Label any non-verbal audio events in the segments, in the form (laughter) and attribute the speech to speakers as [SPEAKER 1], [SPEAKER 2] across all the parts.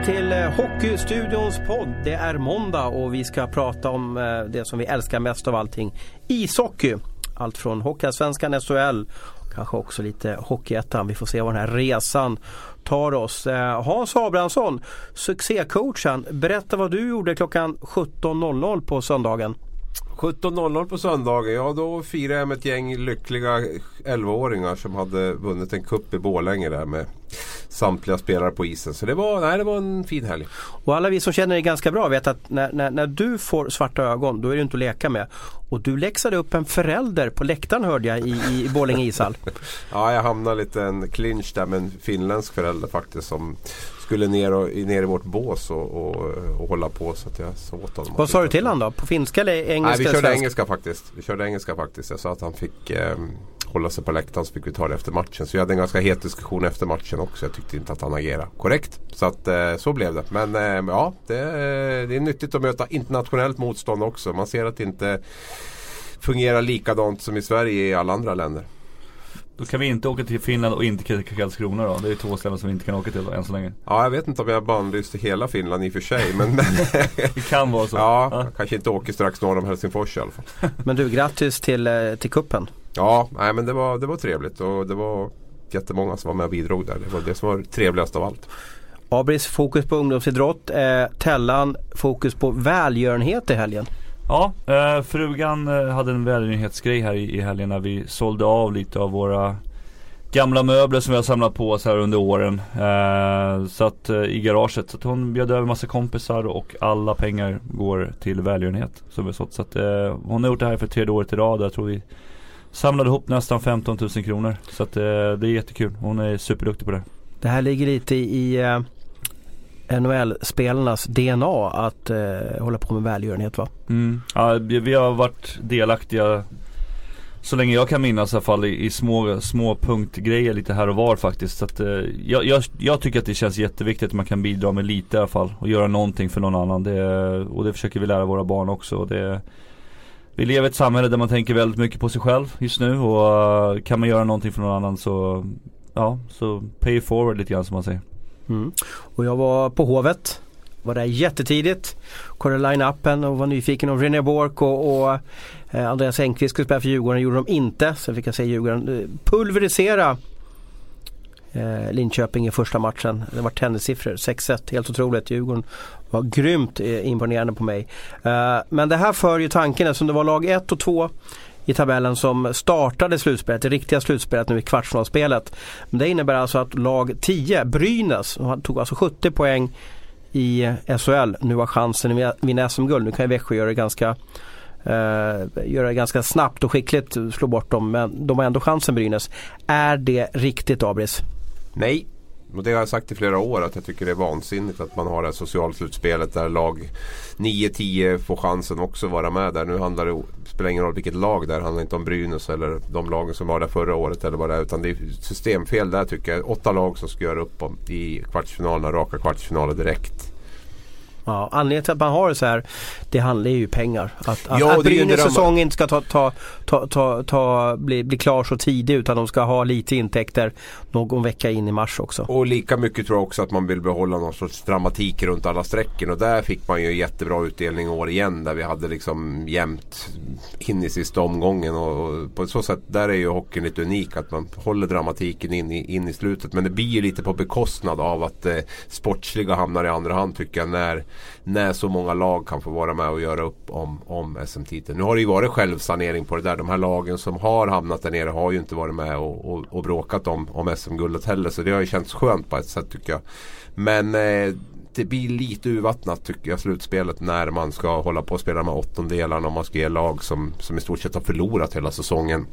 [SPEAKER 1] välkomna till eh, Hockeystudions podd. Det är måndag och vi ska prata om eh, det som vi älskar mest av allting. Ishockey. Allt från Hockeyallsvenskan, SHL, kanske också lite Hockeyettan. Vi får se var den här resan tar oss. Eh, Hans Abrahamsson, succécoachen. Berätta vad du gjorde klockan 17.00 på söndagen.
[SPEAKER 2] 17.00 på söndagen, ja då firade jag med ett gäng lyckliga 11-åringar som hade vunnit en kupp i Borlänge där med samtliga spelare på isen. Så det var, nej, det var en fin helg.
[SPEAKER 1] Och alla vi som känner dig ganska bra vet att när, när, när du får svarta ögon då är det inte att leka med. Och du läxade upp en förälder på läktaren hörde jag i, i Borlänge ishall. (laughs)
[SPEAKER 2] ja, jag hamnade lite en clinch där med en finländsk förälder faktiskt som skulle ner, och, ner i vårt bås och, och, och hålla på så att jag sa åt honom.
[SPEAKER 1] Vad sa du till honom då? På finska eller engelska?
[SPEAKER 2] Nej, vi körde svensk? engelska faktiskt. Vi körde engelska faktiskt. Jag sa att han fick eh, hålla sig på läktaren så fick vi ta det efter matchen. Så vi hade en ganska het diskussion efter matchen också. Jag tyckte inte att han agerade korrekt. Så att eh, så blev det. Men eh, ja, det, det, är nyttigt att möta internationellt motstånd också. Man ser att det inte fungerar likadant som i Sverige i alla andra länder.
[SPEAKER 3] Då kan vi inte åka till Finland och inte till Karlskrona då? Det är två ställen som vi inte kan åka till då, än så länge.
[SPEAKER 2] Ja, jag vet inte om jag bannlyste hela Finland i och för sig. Men, (laughs)
[SPEAKER 3] det kan vara så.
[SPEAKER 2] Ja, ja. kanske inte åker strax norr om Helsingfors i alla fall. (laughs)
[SPEAKER 1] Men du, grattis till, eh, till kuppen.
[SPEAKER 2] Ja, nej, men det var, det var trevligt och det var jättemånga som var med och bidrog där. Det var det som var trevligast av allt.
[SPEAKER 1] Abris fokus på ungdomsidrott. Eh, Tellan fokus på välgörenhet i helgen.
[SPEAKER 3] Ja, eh, frugan eh, hade en välgörenhetsgrej här i, i helgen när vi sålde av lite av våra gamla möbler som vi har samlat på oss här under åren. Eh, så att eh, i garaget. Så att hon bjöd över massa kompisar och alla pengar går till välgörenhet. Som vi sålt. Så att eh, hon har gjort det här för tredje året i rad. Jag tror vi samlade ihop nästan 15 000 kronor. Så att eh, det är jättekul. Hon är superduktig på det.
[SPEAKER 1] Det här ligger lite i eh, NHL-spelarnas DNA att eh, hålla på med välgörenhet va?
[SPEAKER 3] Mm. Ja, vi har varit delaktiga så länge jag kan minnas i alla fall i, i små, små punktgrejer lite här och var faktiskt. Så att, eh, jag, jag, jag, tycker att det känns jätteviktigt att man kan bidra med lite i alla fall och göra någonting för någon annan. Det, och det försöker vi lära våra barn också. Det, vi lever i ett samhälle där man tänker väldigt mycket på sig själv just nu och uh, kan man göra någonting för någon annan så Ja, så pay forward lite grann som man säger.
[SPEAKER 1] Mm. Och jag var på Hovet. Var där jättetidigt. Kollade line-upen och var nyfiken om René Bork och, och eh, Andreas Engqvist skulle spela för Djurgården. Det gjorde de inte. Sen fick jag se Djurgården eh, pulverisera eh, Linköping i första matchen. Det var tennissiffror, 6-1, helt otroligt. Djurgården var grymt eh, imponerande på mig. Eh, men det här för ju tanken eftersom det var lag 1 och 2 i tabellen som startade slutspelet, det riktiga slutspelet nu i kvartsfinalspelet. Det innebär alltså att lag 10, Brynäs, tog alltså 70 poäng i SHL. Nu har chansen att vinna SM-guld. Nu kan ju Växjö göra det ganska Uh, göra det ganska snabbt och skickligt, slå bort dem. Men de har ändå chansen Brynäs. Är det riktigt Abris?
[SPEAKER 2] Nej, och det har jag sagt i flera år att jag tycker det är vansinnigt att man har det här socialslutspelet där lag 9-10 får chansen också att vara med där. Nu handlar det, spelar ingen roll vilket lag det är, Det handlar inte om Brynäs eller de lagen som var där förra året eller vad det är. Utan det är systemfel där tycker jag. Åtta lag som ska göra upp om, i kvartsfinalerna, raka kvartsfinaler direkt.
[SPEAKER 1] Ja, anledningen till att man har det så här det handlar ju pengar. Att, ja, att Brynäs säsong inte ska ta, ta, ta, ta, ta, bli, bli klar så tidigt utan de ska ha lite intäkter någon vecka in i mars också.
[SPEAKER 2] Och lika mycket tror jag också att man vill behålla någon sorts dramatik runt alla strecken och där fick man ju jättebra utdelning år igen där vi hade liksom jämnt in i sista omgången och, på så sätt där är ju hockeyn lite unik att man håller dramatiken in i, in i slutet men det blir ju lite på bekostnad av att eh, sportsliga hamnar i andra hand tycker jag när när så många lag kan få vara med och göra upp om, om SM-titeln. Nu har det ju varit självsanering på det där. De här lagen som har hamnat där nere har ju inte varit med och, och, och bråkat om, om SM-guldet heller. Så det har ju känts skönt på ett sätt tycker jag. Men eh, det blir lite urvattnat tycker jag slutspelet när man ska hålla på och spela de här åttondelarna och man ska ge lag som, som i stort sett har förlorat hela säsongen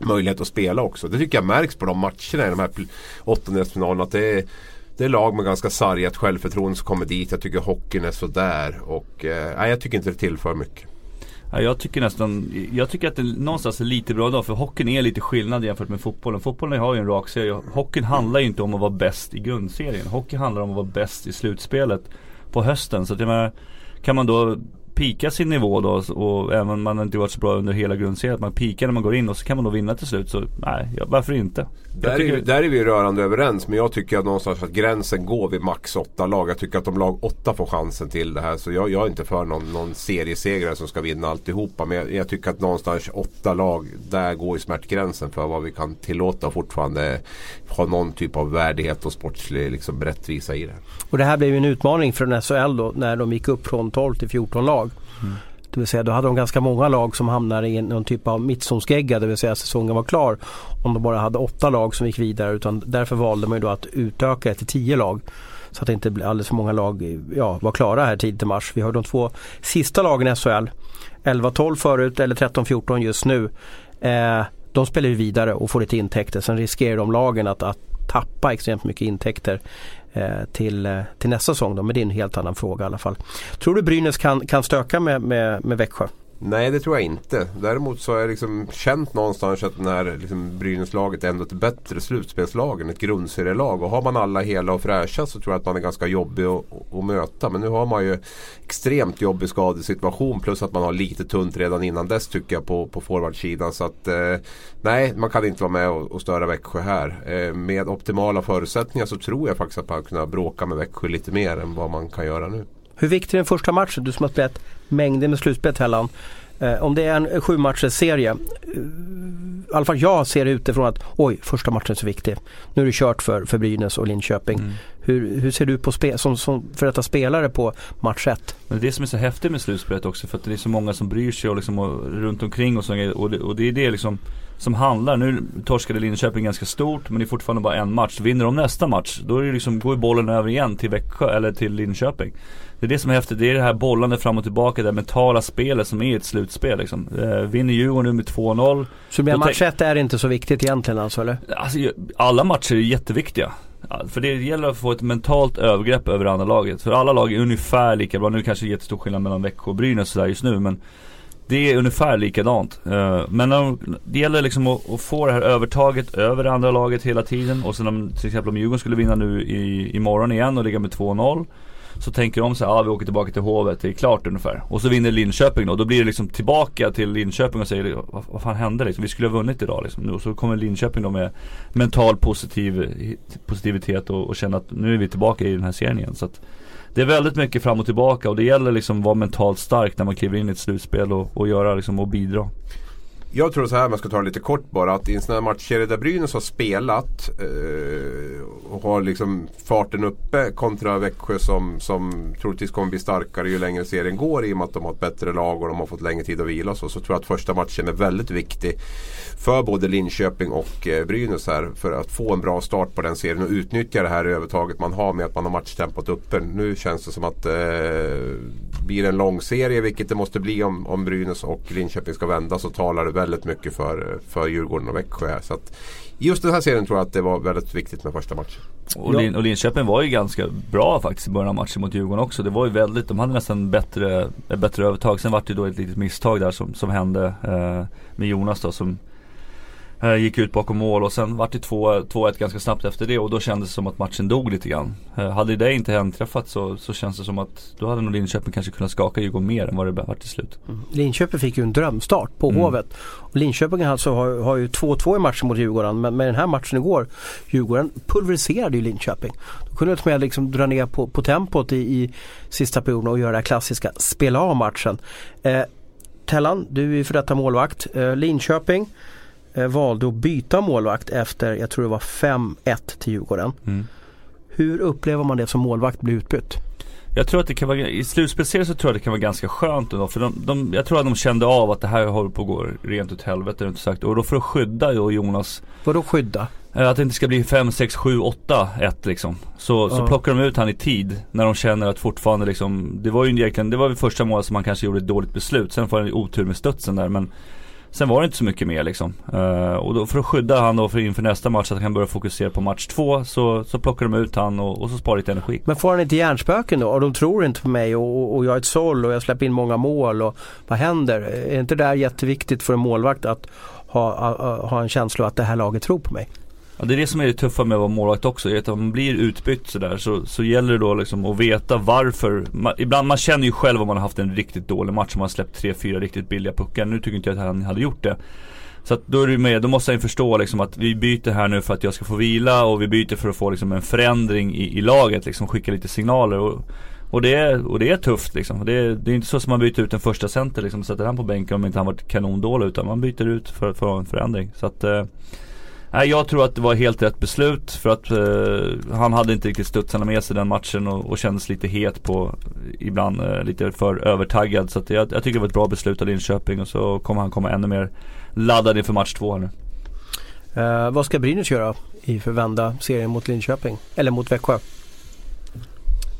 [SPEAKER 2] möjlighet att spela också. Det tycker jag märks på de matcherna i de här åttondelsfinalerna. Att det är, det är lag med ganska sargat självförtroende som kommer dit. Jag tycker hockeyn är sådär. Och eh, jag tycker inte det tillför mycket.
[SPEAKER 3] Jag tycker nästan, jag tycker att det någonstans är lite bra idag för hockeyn är lite skillnad jämfört med fotbollen. Fotbollen har ju en rak serie. Hockeyn handlar ju inte om att vara bäst i grundserien. Hockey handlar om att vara bäst i slutspelet på hösten. Så att jag menar, kan man då pika sin nivå då och även om man inte varit så bra under hela grundserien. Att man pikar när man går in och så kan man då vinna till slut. Så nej, varför inte?
[SPEAKER 2] Där, tycker... är, där är vi rörande överens. Men jag tycker att någonstans att gränsen går vid max åtta lag. Jag tycker att om lag åtta får chansen till det här. Så jag, jag är inte för någon, någon seriesegrare som ska vinna alltihopa. Men jag, jag tycker att någonstans åtta lag, där går ju smärtgränsen för vad vi kan tillåta fortfarande ha någon typ av värdighet och sportslig liksom, rättvisa i det.
[SPEAKER 1] Och det här blev ju en utmaning för SHL då när de gick upp från 12 till 14 lag. Mm. Det vill säga då hade de ganska många lag som hamnade i någon typ av mittzonsgegga, det vill säga säsongen var klar. Om de bara hade åtta lag som gick vidare utan därför valde man ju då att utöka det till tio lag. Så att det inte alldeles för många lag ja, var klara här tidigt i mars. Vi har de två sista lagen i SHL. 11-12 förut eller 13-14 just nu. Eh, de spelar ju vidare och får lite intäkter. Sen riskerar de lagen att, att tappa extremt mycket intäkter Eh, till, eh, till nästa säsong. Då. Men det är en helt annan fråga i alla fall. Tror du Brynäs kan, kan stöka med, med, med Växjö?
[SPEAKER 2] Nej det tror jag inte. Däremot så har jag liksom känt någonstans att den här liksom Brynäslaget är ändå ett bättre slutspelslag än ett grundserielag. Och har man alla hela och fräscha så tror jag att man är ganska jobbig att, att möta. Men nu har man ju extremt jobbig skadesituation plus att man har lite tunt redan innan dess tycker jag på, på forwardsidan. Så att eh, nej, man kan inte vara med och, och störa Växjö här. Eh, med optimala förutsättningar så tror jag faktiskt att man kan bråka med Växjö lite mer än vad man kan göra nu.
[SPEAKER 1] Hur viktig är den första matchen? Du som har spelat mängder med slutspel Tellan. Eh, om det är en sju matchers serie. Eh, I alla fall jag ser det utifrån att oj, första matchen är så viktig. Nu är det kört för, för Brynäs och Linköping. Mm. Hur, hur ser du på spe, som, som för detta spelare på match 1?
[SPEAKER 3] Men det är det som är så häftigt med slutspelet också för att det är så många som bryr sig och, liksom, och runt omkring och, så, och, det, och det är det liksom som handlar. Nu torskade Linköping ganska stort men det är fortfarande bara en match. Vinner de nästa match då är det liksom, går bollen över igen till Växjö eller till Linköping. Det är det som är häftigt. Det är det här bollande fram och tillbaka, det mentala spelet som är ett slutspel liksom. Eh, vinner Djurgården nu med 2-0.
[SPEAKER 1] Så blir match 1 är inte så viktigt egentligen alltså eller?
[SPEAKER 3] Alltså, alla matcher är jätteviktiga. För det gäller att få ett mentalt övergrepp över andra laget. För alla lag är ungefär lika bra. Nu kanske det är jättestor skillnad mellan Växjö och Brynäs sådär just nu men det är ungefär likadant. Uh, men det gäller liksom att, att, få det här övertaget över det andra laget hela tiden. Och sen om till exempel om Djurgården skulle vinna nu i, imorgon igen och ligga med 2-0. Så tänker de så här, ah, vi åker tillbaka till Hovet, det är klart ungefär. Och så vinner Linköping då, då blir det liksom tillbaka till Linköping och säger, vad, vad fan hände liksom? Vi skulle ha vunnit idag liksom. Och så kommer Linköping då med mental positiv, positivitet och, och känner att nu är vi tillbaka i den här serien igen. Så att det är väldigt mycket fram och tillbaka och det gäller liksom att vara mentalt stark när man kliver in i ett slutspel och, och göra liksom och bidra.
[SPEAKER 2] Jag tror så här, man ska ta det lite kort bara, att i en sån här matchserie där Brynäs har spelat eh, och har liksom farten uppe kontra Växjö som, som troligtvis kommer bli starkare ju längre serien går i och med att de har ett bättre lag och de har fått längre tid att vila och så. Så tror jag att första matchen är väldigt viktig för både Linköping och eh, Brynäs här för att få en bra start på den serien och utnyttja det här övertaget man har med att man har matchtempot uppe. Nu känns det som att eh, blir det en lång serie, vilket det måste bli om, om Brynäs och Linköping ska vända, så talar det väldigt mycket för, för Djurgården och Växjö. Så att, just den här serien tror jag att det var väldigt viktigt med första matchen.
[SPEAKER 3] Och, Lin, och Linköping var ju ganska bra faktiskt i början av matchen mot Djurgården också. Det var ju väldigt, de hade nästan bättre, bättre övertag. Sen var det ju då ett litet misstag där som, som hände eh, med Jonas då som Eh, gick ut bakom mål och sen vart det 2-1 ganska snabbt efter det och då kändes det som att matchen dog lite grann. Eh, hade det inte inträffat så, så känns det som att då hade nog Linköping kanske kunnat skaka Djurgården mer än vad det var till slut.
[SPEAKER 1] Mm. Linköping fick ju en drömstart på mm. Hovet. Och Linköping alltså har, har ju 2-2 i matchen mot Djurgården men med den här matchen igår, Djurgården pulveriserade ju Linköping. Då kunde de liksom dra ner på, på tempot i, i sista perioden och göra det klassiska spela av matchen. Eh, Tellan, du är för detta målvakt. Eh, Linköping valde att byta målvakt efter, jag tror det var 5-1 till Djurgården. Mm. Hur upplever man det som målvakt bli utbytt?
[SPEAKER 3] Jag tror att det kan vara, i slutspelsserien så tror jag det kan vara ganska skönt ändå. För de, de, jag tror att de kände av att det här håller på att gå rent ut helvete, inte sagt. Och då för att skydda då Jonas.
[SPEAKER 1] Vadå skydda?
[SPEAKER 3] Eh, att det inte ska bli 5, 6, 7, 8, 1 liksom. Så, ja. så plockar de ut han i tid. När de känner att fortfarande liksom, det var ju egentligen, det var väl första målet som han kanske gjorde ett dåligt beslut. Sen får han otur med studsen där men Sen var det inte så mycket mer liksom. Uh, och då för att skydda han då för inför nästa match så att han kan börja fokusera på match två så, så plockar de ut han och, och så sparar lite energi.
[SPEAKER 1] Men får han inte hjärnspöken då? Och de tror inte på mig och, och jag är ett såll och jag släpper in många mål och vad händer? Är inte det där jätteviktigt för en målvakt att ha, ha, ha en känsla att det här laget tror på mig?
[SPEAKER 3] Ja, det är det som är det tuffa med att vara målvakt också. Är att om man blir utbytt sådär så, så gäller det då liksom att veta varför. Man, ibland, man känner ju själv om man har haft en riktigt dålig match. Om man har släppt tre, fyra riktigt billiga puckar. Nu tycker inte jag att han hade gjort det. Så att då är det med, då måste han förstå liksom att vi byter här nu för att jag ska få vila och vi byter för att få liksom en förändring i, i laget liksom, skicka lite signaler och, och, det, är, och det är tufft liksom. Det är, det är inte så som man byter ut en första center liksom, sätter han på bänken om inte han varit kanondålig utan man byter ut för att få en förändring. Så att eh, Nej, jag tror att det var helt rätt beslut för att eh, han hade inte riktigt studsarna med sig den matchen och, och kändes lite het på ibland eh, lite för övertaggad. Så att jag, jag tycker det var ett bra beslut av Linköping och så kommer han komma ännu mer laddad inför match två nu.
[SPEAKER 1] Eh, vad ska Brynäs göra i förvända serien mot Linköping? Eller mot Växjö?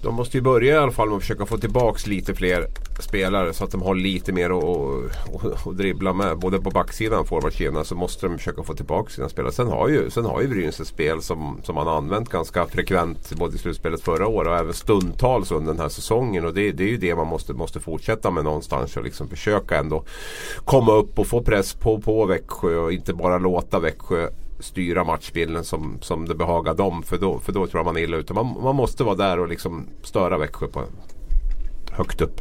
[SPEAKER 2] De måste ju börja i alla fall med att försöka få tillbaka lite fler spelare så att de har lite mer att, dribbla med. Både på backsidan och forwardkedjan så måste de försöka få tillbaka sina spelare. Sen har ju, sen har ju Brynäs ett spel som, som man har använt ganska frekvent både i slutspelet förra året och även stundtals under den här säsongen. Och det, det är ju det man måste, måste fortsätta med någonstans och liksom försöka ändå komma upp och få press på, på Växjö och inte bara låta Växjö styra matchbilden som, som det behagar dem. För då, för då tror jag man är illa ute. Man, man måste vara där och liksom störa Växjö på, högt upp.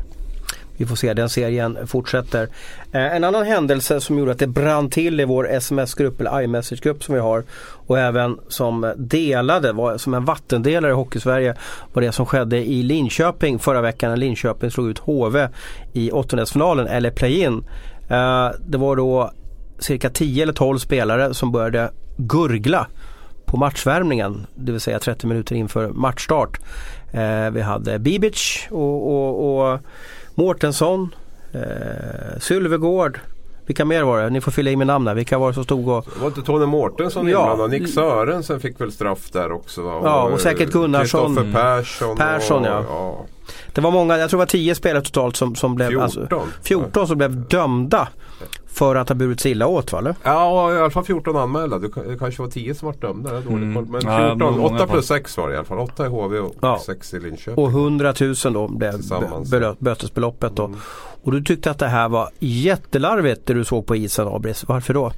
[SPEAKER 1] Vi får se, den serien fortsätter. Eh, en annan händelse som gjorde att det brann till i vår sms-grupp eller iMessage-grupp som vi har och även som delade, var som en vattendelare i Hockeysverige var det som skedde i Linköping förra veckan när Linköping slog ut HV i åttondelsfinalen eller play-in. Eh, det var då cirka 10 eller 12 spelare som började gurgla på matchvärmningen, det vill säga 30 minuter inför matchstart. Eh, vi hade Bibic och, och, och Mårtensson, eh, Sylvegård, vilka mer var det? Ni får fylla i med namn här. Vilka var det som stod och...
[SPEAKER 2] Det var inte Tony Mårtensson ja. inblandad? Nick Sörensen fick väl straff där också va?
[SPEAKER 1] Och, ja och säkert Gunnarsson.
[SPEAKER 2] Kristoffer Persson.
[SPEAKER 1] Persson
[SPEAKER 2] och,
[SPEAKER 1] ja. ja. Det var många, jag tror det var 10 spelare totalt som, som blev
[SPEAKER 2] 14.
[SPEAKER 1] Alltså, 14 som blev dömda för att ha burit sig illa åt va? Eller?
[SPEAKER 2] Ja i alla fall 14 anmälda. Det kanske var 10 som var dömda. Mm. Men 14, ja, 8 plus 6 var det i alla fall. 8 i HV och ja. 6 i Linköping.
[SPEAKER 1] Och 100 000 då blev bötesbeloppet då. Mm. Och du tyckte att det här var jättelarvigt det du såg på isen Abris. Varför då?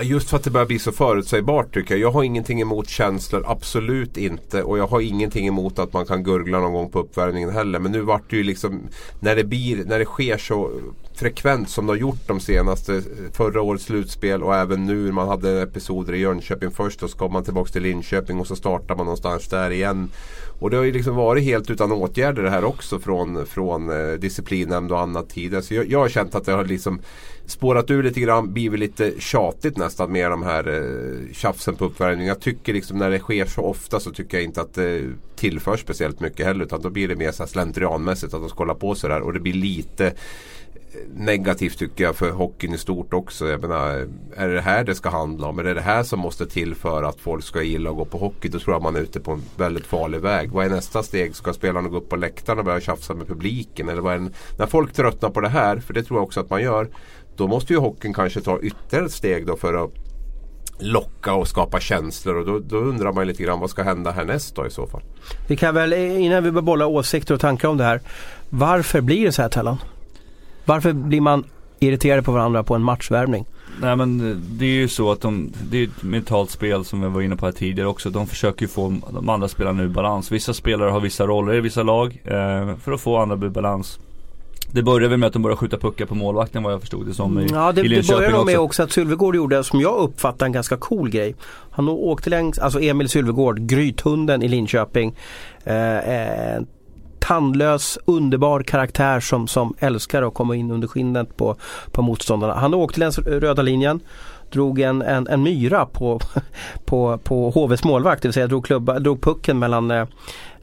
[SPEAKER 2] Just för att det börjar bli så förutsägbart tycker jag. Jag har ingenting emot känslor, absolut inte. Och jag har ingenting emot att man kan gurgla någon gång på uppvärmningen heller. Men nu vart det ju liksom när det, blir, när det sker så frekvent som de har gjort de senaste förra årets slutspel och även nu. Man hade episoder i Jönköping först och så kom man tillbaka till Linköping och så startar man någonstans där igen. Och det har ju liksom varit helt utan åtgärder det här också från, från eh, disciplinnämnd och annat tidigare. Så jag, jag har känt att det har liksom spårat ur lite grann, blivit lite tjatigt nästan med de här eh, tjafsen på uppvärmning. Jag tycker liksom när det sker så ofta så tycker jag inte att det tillför speciellt mycket heller. Utan då blir det mer så här slentrianmässigt att de ska hålla på sådär. Och det blir lite negativt tycker jag för hockeyn i stort också. Jag menar, är det det här det ska handla om? Är det det här som måste till för att folk ska gilla att gå på hockey? Då tror jag man är ute på en väldigt farlig väg. Vad är nästa steg? Ska spelarna gå upp på läktaren och börja tjafsa med publiken? Eller vad är en... När folk tröttnar på det här, för det tror jag också att man gör. Då måste ju hockeyn kanske ta ytterligare ett steg då för att locka och skapa känslor och då, då, undrar man lite grann vad ska hända härnäst då i så fall.
[SPEAKER 1] Vi kan väl innan vi börjar bolla åsikter och tankar om det här. Varför blir det så här Tellan? Varför blir man irriterad på varandra på en matchvärmning?
[SPEAKER 3] Nej men eh, det är ju så att de, det är ett mentalt spel som vi var inne på här tidigare också. De försöker ju få de andra spelarna ur balans. Vissa spelare har vissa roller i vissa lag eh, för att få andra ur balans. Det började väl med att de började skjuta puckar på målvakten vad jag förstod det som i
[SPEAKER 1] Ja det, det började nog med också att Sylvegård gjorde, som jag uppfattar en ganska cool grej. Han åkte längs, alltså Emil Sylvegård, Grythunden i Linköping. Eh, eh, tandlös, underbar karaktär som, som älskar att komma in under skinnet på, på motståndarna. Han åkte längs röda linjen drog en, en, en myra på, (laughs) på, på HVs målvakt, det vill säga drog, klubba, drog pucken mellan, eh,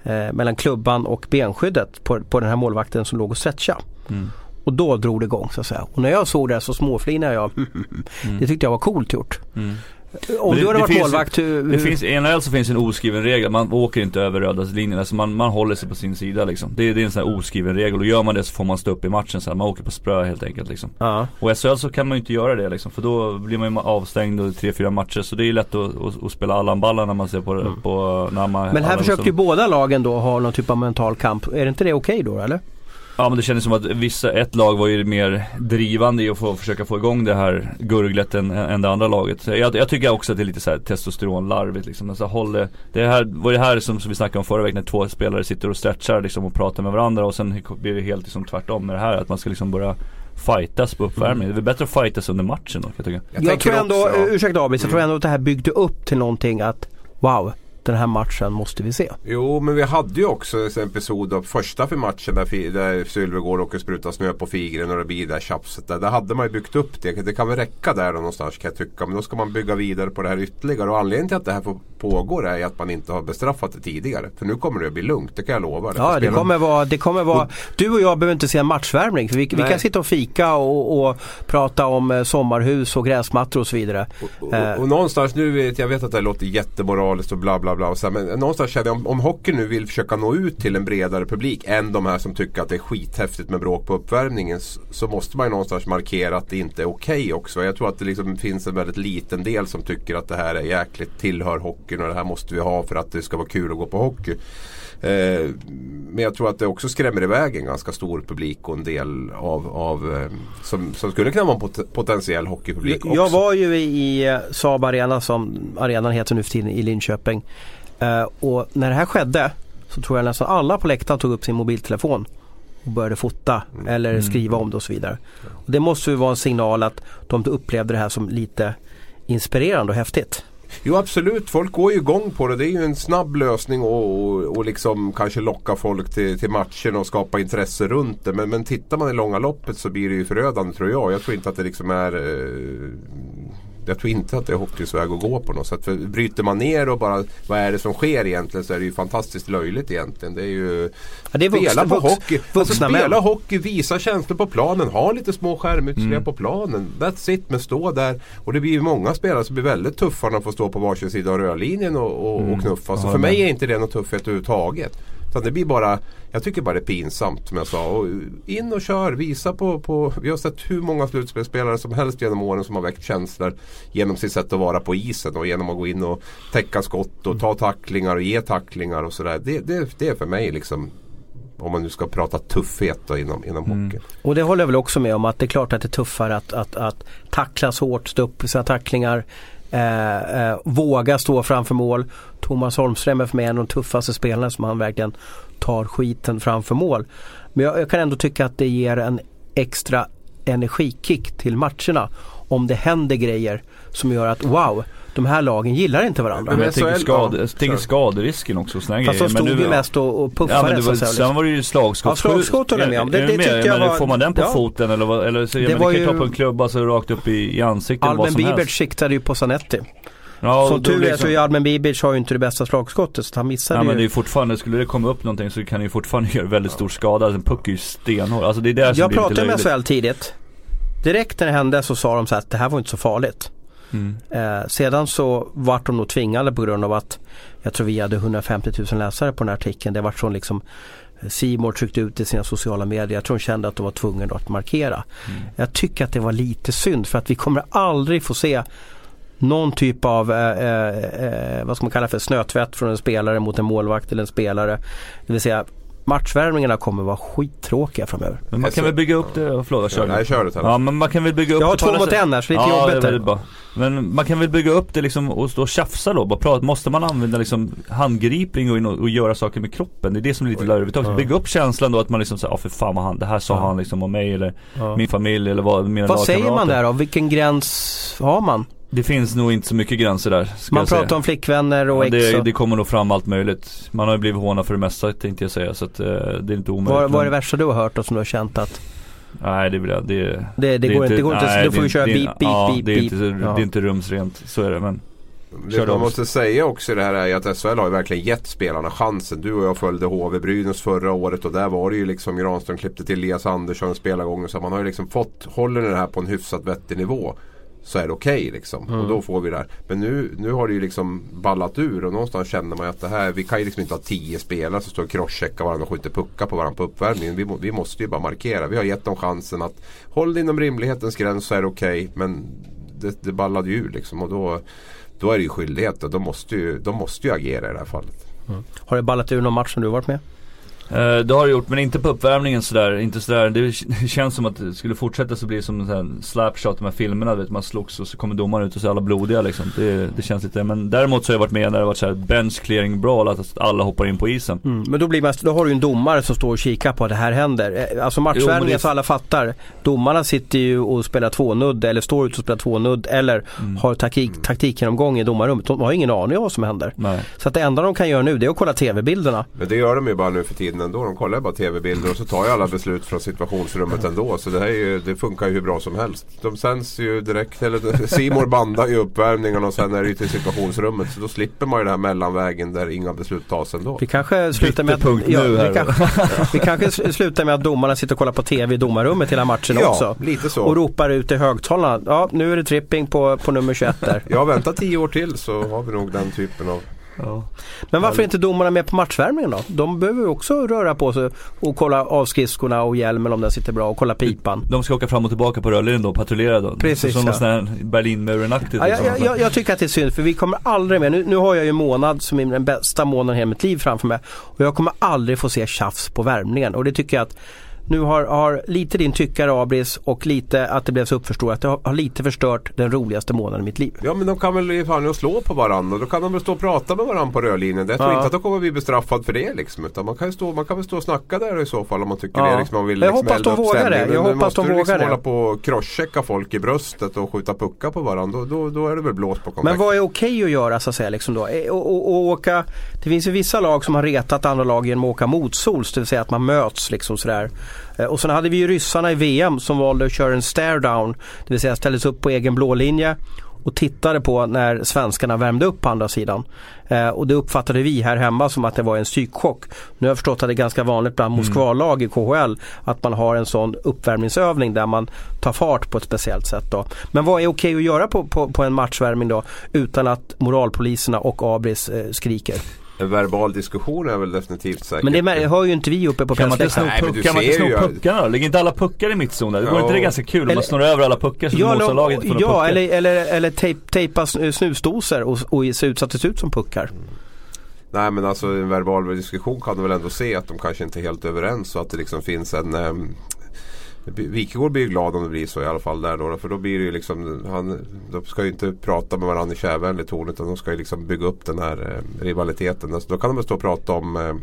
[SPEAKER 1] eh, mellan klubban och benskyddet på, på den här målvakten som låg och stretchade. Mm. Och då drog det igång så att säga. Och när jag såg det så småflinade jag. mm. (laughs) Det tyckte jag var coolt gjort. Mm. Om det, du hade varit målvakt hur,
[SPEAKER 3] Det finns, i NHL så finns en oskriven regel, man åker inte över röda linjen, alltså man, man håller sig på sin sida liksom. Det, det är en sån här oskriven regel och gör man det så får man stå upp i matchen sen, man åker på sprö helt enkelt liksom.
[SPEAKER 1] Ja.
[SPEAKER 3] Och i SHL så kan man ju inte göra det liksom, för då blir man ju avstängd och tre, fyra matcher. Så det är ju lätt att, att, att spela Allan-ballar när man ser på, mm. på när man,
[SPEAKER 1] Men här försöker ju båda lagen då ha någon typ av mental kamp. Är det inte det okej okay då eller?
[SPEAKER 3] Ja men det kändes som att vissa, ett lag var ju mer drivande i att få, försöka få igång det här gurglet än, än det andra laget. Jag, jag tycker också att det är lite så här testosteronlarvigt liksom. Alltså, håll det, det här, var det här som, som vi snackade om förra veckan när två spelare sitter och stretchar liksom och pratar med varandra och sen blir det helt liksom tvärtom med det här. Att man ska liksom börja fightas på uppvärmningen. Mm. Det är bättre att fightas under matchen då kan jag tycka.
[SPEAKER 1] Jag, jag tror ändå, också, ursäkta Abis, mm. jag tror ändå att det här byggde upp till någonting att Wow, den här matchen måste vi se.
[SPEAKER 2] Jo, men vi hade ju också en episod av första för matchen där, där Sylvegård åker spruta snö på figren och det blir det där tjafset. Där, där hade man ju byggt upp det. Det kan väl räcka där någonstans kan jag tycka. Men då ska man bygga vidare på det här ytterligare. Och anledningen till att det här får pågår är att man inte har bestraffat det tidigare. För nu kommer det att bli lugnt, det kan jag lova.
[SPEAKER 1] Det ja, det kommer, vara, det kommer vara, du och jag behöver inte se en matchvärmning. För vi, vi kan sitta och fika och, och, prata om eh, sommarhus och gräsmattor och så vidare.
[SPEAKER 2] Och, och, och, och någonstans, nu vet jag vet att det låter jättemoraliskt och bla bla bla. Och så, men någonstans känner jag om, om hockey nu vill försöka nå ut till en bredare publik än de här som tycker att det är skithäftigt med bråk på uppvärmningen. Så måste man ju någonstans markera att det inte är okej okay också. Jag tror att det liksom finns en väldigt liten del som tycker att det här är jäkligt tillhör hockeyn och det här måste vi ha för att det ska vara kul att gå på hockey. Eh, men jag tror att det också skrämmer iväg en ganska stor publik och en del av, av eh, som, som skulle kunna vara en pot potentiell hockeypublik också.
[SPEAKER 1] Jag var ju i eh, Saab Arena som arenan heter nu för tiden i Linköping. Eh, och när det här skedde så tror jag nästan alla på läktaren tog upp sin mobiltelefon och började fota mm. eller mm. skriva om det och så vidare. Och det måste ju vara en signal att de upplevde det här som lite inspirerande och häftigt.
[SPEAKER 2] Jo absolut, folk går ju igång på det. Det är ju en snabb lösning och, och, och liksom kanske locka folk till, till matchen och skapa intresse runt det. Men, men tittar man i långa loppet så blir det ju förödande tror jag. Jag tror inte att det liksom är eh, jag tror inte att det är hockeyns väg att gå på något sätt. För bryter man ner och bara vad är det som sker egentligen så är det ju fantastiskt löjligt egentligen. Det är ju
[SPEAKER 1] ja, det är vuxna, spela på vux,
[SPEAKER 2] hockey. Alltså, spela män. hockey, visa känslor på planen, ha lite små skärmutspel mm. på planen. That's it, men stå där. Och det blir ju många spelare som blir väldigt tuffa när de får stå på varsin sida av rörlinjen och, och, mm. och knuffa. Så ja, för mig är inte det något tuffhet överhuvudtaget. Utan det blir bara, jag tycker bara det är pinsamt som jag sa. Och in och kör, visa på, på vi har sett hur många slutspelsspelare som helst genom åren som har väckt känslor genom sitt sätt att vara på isen och genom att gå in och täcka skott och ta tacklingar och ge tacklingar och sådär. Det, det, det är för mig liksom om man nu ska prata tuffhet då inom, inom mm. hockeyn.
[SPEAKER 1] Och det håller jag väl också med om att det är klart att det är tuffare att, att, att tacklas hårt, stå upp sina tacklingar. Eh, eh, våga stå framför mål. Thomas Holmström är för mig en av de tuffaste spelarna som han verkligen tar skiten framför mål. Men jag, jag kan ändå tycka att det ger en extra energikick till matcherna om det händer grejer som gör att wow, de här lagen gillar inte varandra.
[SPEAKER 3] Men jag tänker, skad, jag tänker skaderisken också.
[SPEAKER 1] Såna Fast de stod ju mest och, och puffade. Ja, men det
[SPEAKER 3] var, sen var det ju slagskott.
[SPEAKER 1] Ja, slagskott håller jag med om. Det, det,
[SPEAKER 3] det
[SPEAKER 1] jag
[SPEAKER 3] men var, Får man den på ja. foten eller, vad, eller så, det men var kan ju ta på en klubba så rakt upp i, i ansiktet.
[SPEAKER 1] Alben Bibert siktade ju på Zanetti. Ja, som tur är liksom... så är Almen Bibic har ju inte det bästa slagskottet så han missade
[SPEAKER 3] ja,
[SPEAKER 1] ju.
[SPEAKER 3] men det är fortfarande, skulle det komma upp någonting så kan det ju fortfarande (laughs) göra väldigt stor skada. En puck är ju stenhård. Alltså det är där
[SPEAKER 1] Jag pratade med SHL tidigt. Direkt när det hände så sa de så att det här var inte så farligt. Mm. Eh, sedan så vart de nog tvingade på grund av att jag tror vi hade 150 000 läsare på den här artikeln. Det vart så liksom Simor tryckte ut i sina sociala medier. Jag tror de kände att de var tvungna att markera. Mm. Jag tycker att det var lite synd för att vi kommer aldrig få se någon typ av eh, eh, eh, vad ska man kalla för snötvätt från en spelare mot en målvakt eller en spelare. Det vill säga matchvärmningarna kommer vara skittråkiga framöver.
[SPEAKER 3] Men man kan väl bygga upp det, förlåt
[SPEAKER 2] jag Nej, kör det
[SPEAKER 3] Ja men man kan väl bygga upp
[SPEAKER 1] Jag har två mot en här så det är lite ja, jobbigt. Det är
[SPEAKER 3] bra. Men man kan väl bygga upp det liksom och stå och tjafsa då, bara prata. Måste man använda liksom handgripling och, och göra saker med kroppen? Det är det som är lite larvigt också. Ja. Bygga upp känslan då att man liksom säger, ja för fan vad han, det här sa ja. han liksom om mig eller ja. min familj eller vad, mina
[SPEAKER 1] Vad säger man där då? Vilken gräns har man?
[SPEAKER 3] Det finns nog inte så mycket gränser där.
[SPEAKER 1] Man pratar om flickvänner och
[SPEAKER 3] ja, ex. Det, det kommer nog fram allt möjligt. Man har ju blivit hånad för det mesta tänkte jag säga. Så att, eh, det är inte omöjligt.
[SPEAKER 1] Vad, vad är det värsta du har hört och som du har känt att
[SPEAKER 3] Nej det vill jag, det,
[SPEAKER 1] det, det, det går inte, det går inte, nej, då får vi köra beep, beep, ja, beep,
[SPEAKER 3] det är, inte, ja. det är inte rumsrent, så är det men
[SPEAKER 2] det man måste säga också det här är att SHL har ju verkligen gett spelarna chansen. Du och jag följde HV Brynäs förra året och där var det ju liksom Granström klippte till Elias Andersson spelargången. Så man har ju liksom fått, håller det här på en hyfsat vettig nivå så är det okej okay, liksom. Mm. Och då får vi det här. Men nu, nu har det ju liksom ballat ur och någonstans känner man ju att det här, vi kan ju liksom inte ha tio spelare som står och crosscheckar varandra och skjuter puckar på varandra på uppvärmningen. Vi, vi måste ju bara markera. Vi har gett dem chansen att håll inom rimlighetens gräns så är det okej. Okay, men det, det ballade ju ur liksom och då, då är det ju skyldighet och de måste ju, de måste ju agera i det här fallet.
[SPEAKER 1] Mm. Har det ballat ur någon match som du varit med?
[SPEAKER 3] Eh, det har det gjort men inte på uppvärmningen sådär, inte sådär. Det (laughs) känns som att det skulle fortsätta så blir det som en slapshot, de här filmerna vet man slogs och så kommer domaren ut och så är alla blodiga liksom. Det, det känns lite, men däremot så har jag varit med när det varit såhär bench clearing brawl, att alla hoppar in på isen.
[SPEAKER 1] Mm, men då blir man, då har du ju en domare som står och kikar på att det här händer. Eh, alltså matchvärmningen det... så alla fattar. Domarna sitter ju och spelar tvånudd eller står ute och spelar tvånudd eller mm. har taktik, taktikgenomgång i domarrummet. De har ingen aning om vad som händer. Nej. Så att det enda de kan göra nu det är att kolla tv-bilderna.
[SPEAKER 2] Men det gör de ju bara nu för tiden ändå. De kollar bara tv-bilder och så tar ju alla beslut från situationsrummet ändå. Så det här ju, det funkar ju hur bra som helst. De sänds ju direkt, eller (laughs) Simor bandar ju uppvärmningen och sen är det ju till situationsrummet. Så då slipper man ju den här mellanvägen där inga beslut tas ändå.
[SPEAKER 1] Vi kanske slutar med att, ja, (laughs) vi, kanske, vi kanske slutar med att domarna sitter och kollar på tv i domarrummet hela matchen
[SPEAKER 2] ja,
[SPEAKER 1] också.
[SPEAKER 2] lite så.
[SPEAKER 1] Och ropar ut i högtalarna. Ja, nu är det tripping på, på nummer 21 där.
[SPEAKER 2] ja, vänta tio år till så har vi nog den typen av Ja.
[SPEAKER 1] Men varför är inte domarna med på matchvärmningen då? De behöver ju också röra på sig och kolla avskridskorna och hjälmen om den sitter bra och kolla pipan.
[SPEAKER 3] De ska åka fram och tillbaka på rörledningen då och patrullera då?
[SPEAKER 1] Precis
[SPEAKER 3] Som ja. sån här Berlinmuren-aktigt?
[SPEAKER 1] Ja, jag, jag, jag, jag, tycker att det är synd för vi kommer aldrig med. Nu, nu har jag ju en månad som är den bästa månaden i hela mitt liv framför mig. Och jag kommer aldrig få se tjafs på värmningen och det tycker jag att nu har, har lite din tyckare Abris och lite att det blev så uppförstorat. Det har, har, lite förstört den roligaste månaden i mitt liv.
[SPEAKER 2] Ja men de kan väl fan slå på varandra och då kan de väl stå och prata med varandra på rörlinjen. Jag tror ja. inte att de kommer bli bestraffade för det liksom. Utan man kan, stå, man kan väl stå och snacka där i så fall om man tycker ja. det. Liksom, man vill
[SPEAKER 1] liksom jag hoppas de vågar det. Jag hoppas de vågar liksom det.
[SPEAKER 2] hålla på och crosschecka folk i bröstet och skjuta puckar på varandra. Då, då, då är det väl blås på kontakt.
[SPEAKER 1] Men vad är okej okay att göra så att säga liksom då? Och, och, och, åka, det finns ju vissa lag som har retat andra lag genom att åka motsols. Det vill säga att man möts liksom sådär. Eh, och sen hade vi ju ryssarna i VM som valde att köra en stare down. Det vill säga ställdes upp på egen blå linje och tittade på när svenskarna värmde upp på andra sidan. Eh, och det uppfattade vi här hemma som att det var en psykchock. Nu har jag förstått att det är ganska vanligt bland mm. Moskvalag i KHL att man har en sån uppvärmningsövning där man tar fart på ett speciellt sätt. Då. Men vad är okej att göra på, på, på en matchvärmning då utan att moralpoliserna och Abris eh, skriker?
[SPEAKER 2] En verbal diskussion är väl definitivt säkert.
[SPEAKER 1] Men det hör ju inte vi uppe på
[SPEAKER 3] Kan man inte sno, puck, kan man inte sno puckarna? Ligger inte alla puckar i mittzonen? Det vore inte det ganska kul eller, om man snor över alla puckar så ja, motståndarlaget
[SPEAKER 1] får Ja, eller, eller, eller tejp, tejpa snusdosor och, och se ut så att det ser ut som puckar. Mm.
[SPEAKER 2] Nej men alltså en verbal diskussion kan du väl ändå se att de kanske inte är helt överens och att det liksom finns en um, Wikegård blir ju glad om det blir så i alla fall där då. För då blir det ju liksom, han, de ska ju inte prata med varandra i kärvänlig ton utan de ska ju liksom bygga upp den här eh, rivaliteten. Alltså, då kan de väl stå och prata om eh,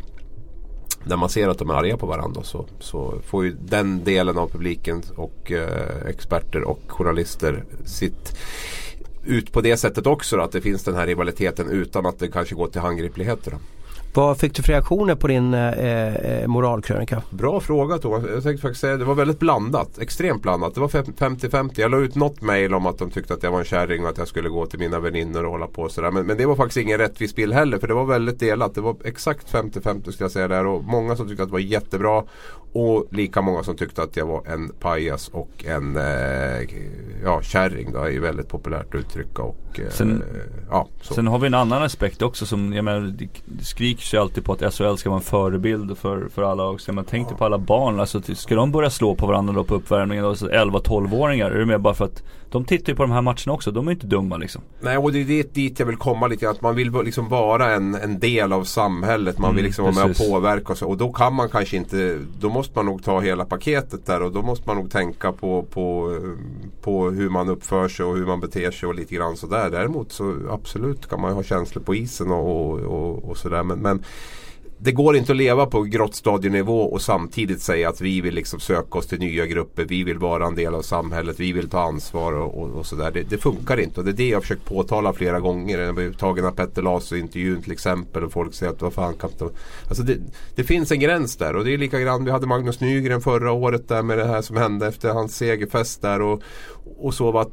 [SPEAKER 2] när man ser att de är arga på varandra så, så får ju den delen av publiken och eh, experter och journalister sitt ut på det sättet också. Då, att det finns den här rivaliteten utan att det kanske går till handgripligheter. Då.
[SPEAKER 1] Vad fick du för reaktioner på din eh, eh moralkrönika?
[SPEAKER 2] Bra fråga Thomas. Jag tänkte faktiskt säga det var väldigt blandat. Extremt blandat. Det var 50-50. Jag la ut något mail om att de tyckte att jag var en kärring och att jag skulle gå till mina väninnor och hålla på och sådär. Men, men, det var faktiskt ingen rättvis bild heller. För det var väldigt delat. Det var exakt 50-50 skulle jag säga där. Och många som tyckte att det var jättebra. Och lika många som tyckte att jag var en pajas och en eh, ja, kärring. Då, är väldigt populärt att uttrycka. Och, eh,
[SPEAKER 3] sen, ja, sen har vi en annan aspekt också som jag menar, det skriks ju alltid på att SHL ska vara en förebild för, för alla också. Men tänk dig på alla barn. Alltså, ska de börja slå på varandra då på uppvärmningen? 11-12-åringar? Är det mer bara för att de tittar ju på de här matcherna också. De är inte dumma liksom.
[SPEAKER 2] Nej och det är dit jag vill komma lite. Att man vill liksom vara en, en del av samhället. Man vill mm, liksom vara med och påverka och så. Och då kan man kanske inte. Då måste man nog ta hela paketet där. Och då måste man nog tänka på, på, på hur man uppför sig och hur man beter sig och lite grann sådär. Däremot så absolut kan man ha känslor på isen och, och, och, och sådär. Men, men det går inte att leva på grottstadienivå och samtidigt säga att vi vill liksom söka oss till nya grupper. Vi vill vara en del av samhället. Vi vill ta ansvar och, och, och sådär. Det, det, funkar inte och det är det jag har försökt påtala flera gånger. Jag har tagit av Petter Laso-intervjun till exempel och folk säger att vad fan kan inte... Alltså det, det finns en gräns där och det är likadant. Vi hade Magnus Nygren förra året där med det här som hände efter hans segerfest där och, och så. Att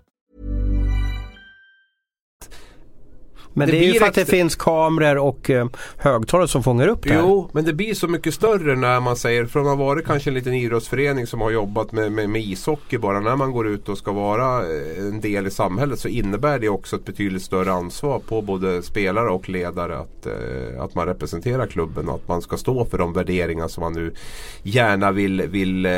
[SPEAKER 1] Men det,
[SPEAKER 2] Det
[SPEAKER 1] är ju för att det finns kameror och eh, högtalare som fångar upp det här.
[SPEAKER 2] Jo, men det blir så mycket större när man säger, från att ha varit kanske en liten idrottsförening som har jobbat med, med, med ishockey bara. När man går ut och ska vara eh, en del i samhället så innebär det också ett betydligt större ansvar på både spelare och ledare att, eh, att man representerar klubben och att man ska stå för de värderingar som man nu gärna vill, vill, eh,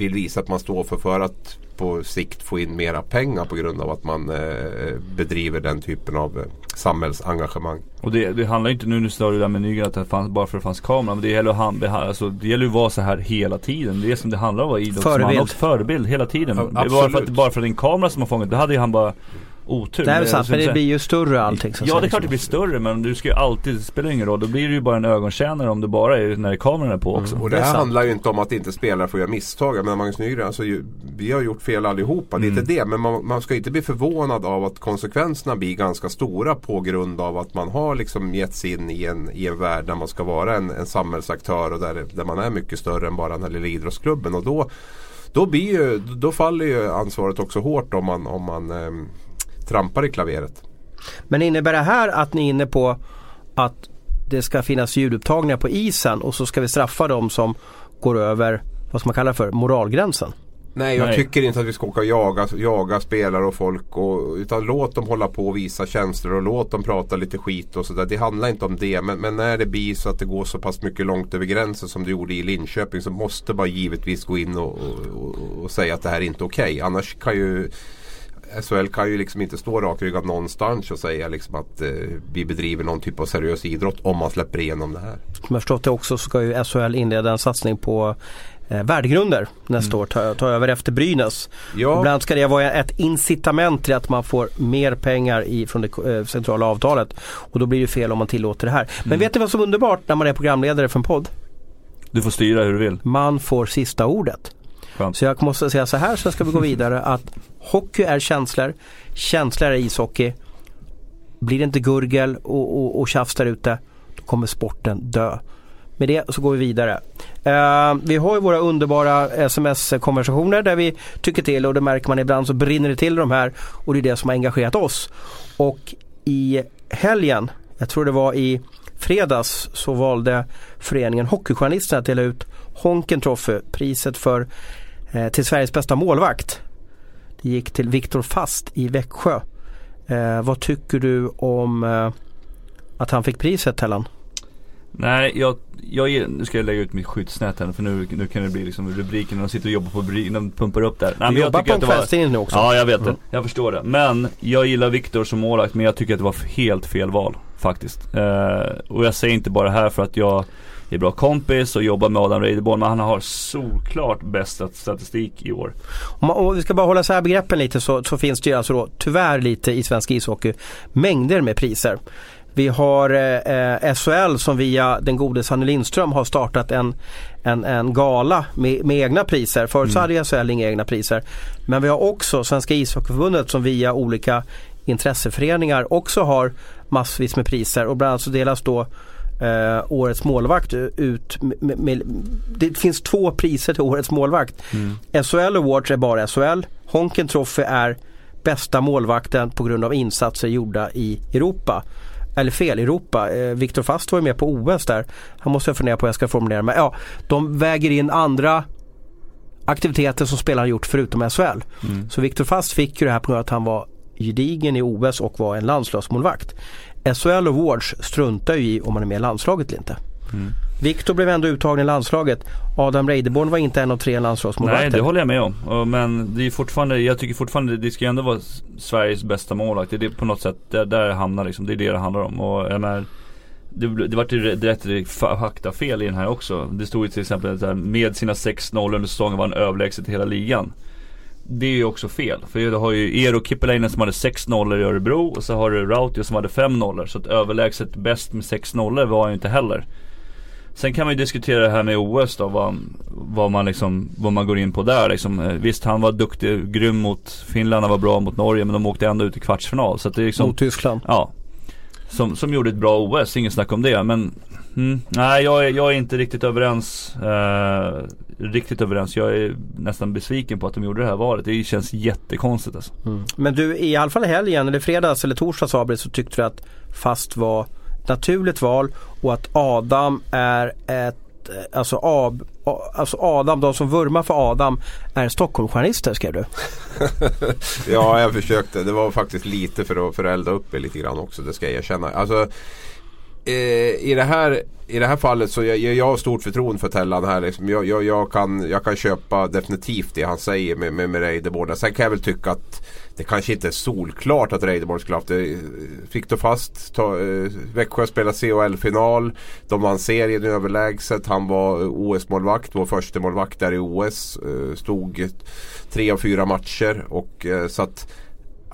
[SPEAKER 2] vill visa att man står för för att på sikt få in mera pengar på grund av att man eh, bedriver den typen av eh, samhällsengagemang.
[SPEAKER 3] Och det, det handlar inte nu, nu står det där med Nygren att det fanns, bara för att det fanns kamera. Men det gäller att han, alltså, det gäller ju att vara så här hela tiden. Det är som det handlar om att vara idrottsman
[SPEAKER 1] Förebild.
[SPEAKER 3] Förebild hela tiden.
[SPEAKER 2] Ja,
[SPEAKER 3] det är bara för, att, bara för att det är en kamera som har fångat, då hade ju han bara otur.
[SPEAKER 1] Det är väl sant, men det blir ju större allting. så
[SPEAKER 3] Ja det är klart det blir större men du ska ju alltid, det spelar ingen roll. Då blir det ju bara en ögontjänare om det bara är när kameran är på också.
[SPEAKER 2] Och
[SPEAKER 1] Det
[SPEAKER 2] det handlar ju inte om att inte spelare får göra misstag. Men Magnus Nygren, alltså, vi har gjort fel allihopa. Det är
[SPEAKER 3] Mm.
[SPEAKER 2] inte det. Men man, man ska inte bli förvånad av att konsekvenserna blir ganska stora på grund av att man har liksom gett sig in i en, i en värld där man ska vara en, en samhällsaktör och där, där man är mycket större än bara den här lilla idrottsklubben. Och då, då, blir ju, då faller ju ansvaret också hårt om man, om man ehm, trampar i klaveret.
[SPEAKER 1] Men innebär det här att ni är inne på att det ska finnas ljudupptagningar på isen och så ska vi straffa dem som går över, vad ska man kalla det för, moralgränsen?
[SPEAKER 2] Nej, jag
[SPEAKER 3] Nej.
[SPEAKER 2] tycker inte att vi ska åka och jaga, jaga spelare och folk. Och, utan låt dem hålla på och visa känslor och låt dem prata lite skit och sådär. Det handlar inte om det. Men, men när det blir så att det går så pass mycket långt över gränsen som det gjorde i Linköping så måste man givetvis gå in och, och, och, och säga att det här är inte okej. Annars kan ju SHL kan ju liksom inte stå rakryggad någonstans och säga liksom att eh, vi bedriver någon typ av seriös idrott om man släpper igenom det här.
[SPEAKER 1] Som jag förstått det också så ska ju SHL inleda en satsning på eh, värdegrunder nästa år, ta, ta över efter Brynäs. Och
[SPEAKER 2] Ja,
[SPEAKER 1] bland annat ska det vara ett incitament till att man får mer pengar i, från det eh, centrala avtalet. Och då blir det fel om man tillåter det här. Men vet ni vad som är underbart när man är programledare för en podd?
[SPEAKER 3] Du får styra hur du vill.
[SPEAKER 1] Man får sista ordet.
[SPEAKER 3] Skönt.
[SPEAKER 1] Så jag måste säga så här, sen ska vi gå vidare att hockey är känslor, känslor är ishockey. Blir det inte gurgel och, och, och tjafs där ute, då kommer sporten dö. Med det så går vi vidare. Eh, vi har ju våra underbara sms-konversationer där vi tycker till och det märker man ibland så brinner det till i de här och det är det som har engagerat oss. Och i helgen, jag tror det var i fredags, så valde föreningen Hockeyjournalisterna att dela ut Honken Trophy, priset för till Sveriges bästa målvakt. Det gick till Viktor Fast i Växjö. Eh, vad tycker du om eh, att han fick priset Tellan?
[SPEAKER 3] Nej, jag, jag, nu ska jag lägga ut mitt skyddsnät här för nu, nu kan det bli liksom rubriken när de sitter och jobbar på de pumpar upp där. Nej,
[SPEAKER 1] Du jobbar på en kvällstidning nu också.
[SPEAKER 3] Ja jag vet
[SPEAKER 1] Mm.
[SPEAKER 3] det, jag förstår det. Men jag gillar Viktor som målvakt men jag tycker att det var helt fel val faktiskt. Eh, och jag säger inte bara det här för att jag är bra kompis och jobbar med Adam Reideborn men han har solklart bäst statistik i år.
[SPEAKER 1] Om, man, om vi ska bara hålla isär begreppen lite så, så finns det ju alltså då tyvärr lite i svensk ishockey mängder med priser. Vi har eh, eh, SHL som via den gode Sanne Lindström har startat en, en, en gala med, med egna priser. Förut så hade ju SHL inga egna priser. Men vi har också Svenska ishockeyförbundet som via olika intresseföreningar också har massvis med priser och bland annat så delas då eh, årets målvakt ut med, med, Det finns två priser till årets målvakt. SHL Awards är bara SHL. Honken Trophy är bästa målvakten på grund av insatser gjorda i Europa. Eller fel, Europa. Eh, Viktor Fast var ju med på OS där. Han måste jag fundera på hur jag ska formulera mig. Ja, de väger in andra aktiviteter som spelaren gjort förutom SHL. Så Viktor Fast fick ju det här på grund av att han var gedigen i OS och var en landslagsmålvakt. SHL och Wards struntar ju i om man är med i landslaget eller inte. Viktor blev ändå uttagen i landslaget. Adam Reideborn var inte en av tre landslagsmålvakter.
[SPEAKER 3] Nej det håller jag med om. Men det är fortfarande, jag tycker fortfarande det ska ju ändå vara Sveriges bästa målvakt. Det är det på något sätt, där, där det hamnar liksom. Det är det det handlar om. Och jag menar, det, det vart ju rätt faktafel i den här också. Det stod ju till exempel att med sina 6-0 under säsongen var han överlägset i hela ligan. Det är ju också fel. För du har ju Eero Kippelainen som hade 6 nollor i Örebro och så har du Rautio som hade 5 nollor. Så att överlägset bäst med 6 nollor var han ju inte heller. Sen kan man ju diskutera det här med OS då, vad, vad, man, liksom, vad man går in på där liksom. Eh, Visst han var duktig, grym mot Finland, han var bra mot Norge men de åkte ändå ut i kvartsfinal. Så det är liksom,
[SPEAKER 1] Mot Tyskland.
[SPEAKER 3] ja. Som, som gjorde ett bra OS, ingen snack om det. Men mm, nej jag är, jag är inte riktigt överens. Eh, riktigt överens. Jag är nästan besviken på att de gjorde det här valet. Det känns jättekonstigt alltså.
[SPEAKER 1] Mm. Men du i alla fall i helgen eller fredags eller torsdags Abel så tyckte du att Fast var ett naturligt val och att Adam är ett Alltså, Ab, alltså Adam, de som vurmar för Adam är Stockholmsstjärnister skrev du. (laughs)
[SPEAKER 2] ja jag försökte. Det var faktiskt lite för att, för att elda upp er lite grann också. Det ska jag erkänna. Alltså, Eh, i, det här, I det här fallet så jag, jag har stort förtroende för Tellan här. Liksom. Jag, jag, jag, kan, jag kan köpa definitivt det han säger med, med, med Reideborn. Sen kan jag väl tycka att det kanske inte är solklart att Reideborn skulle haft det. Eh, fick då fast. Ta, eh, Växjö spelade CHL-final. De vann serien överlägset. Han var eh, OS-målvakt. Vår första målvakt där i OS. Eh, stod tre av fyra matcher. Och, eh, så att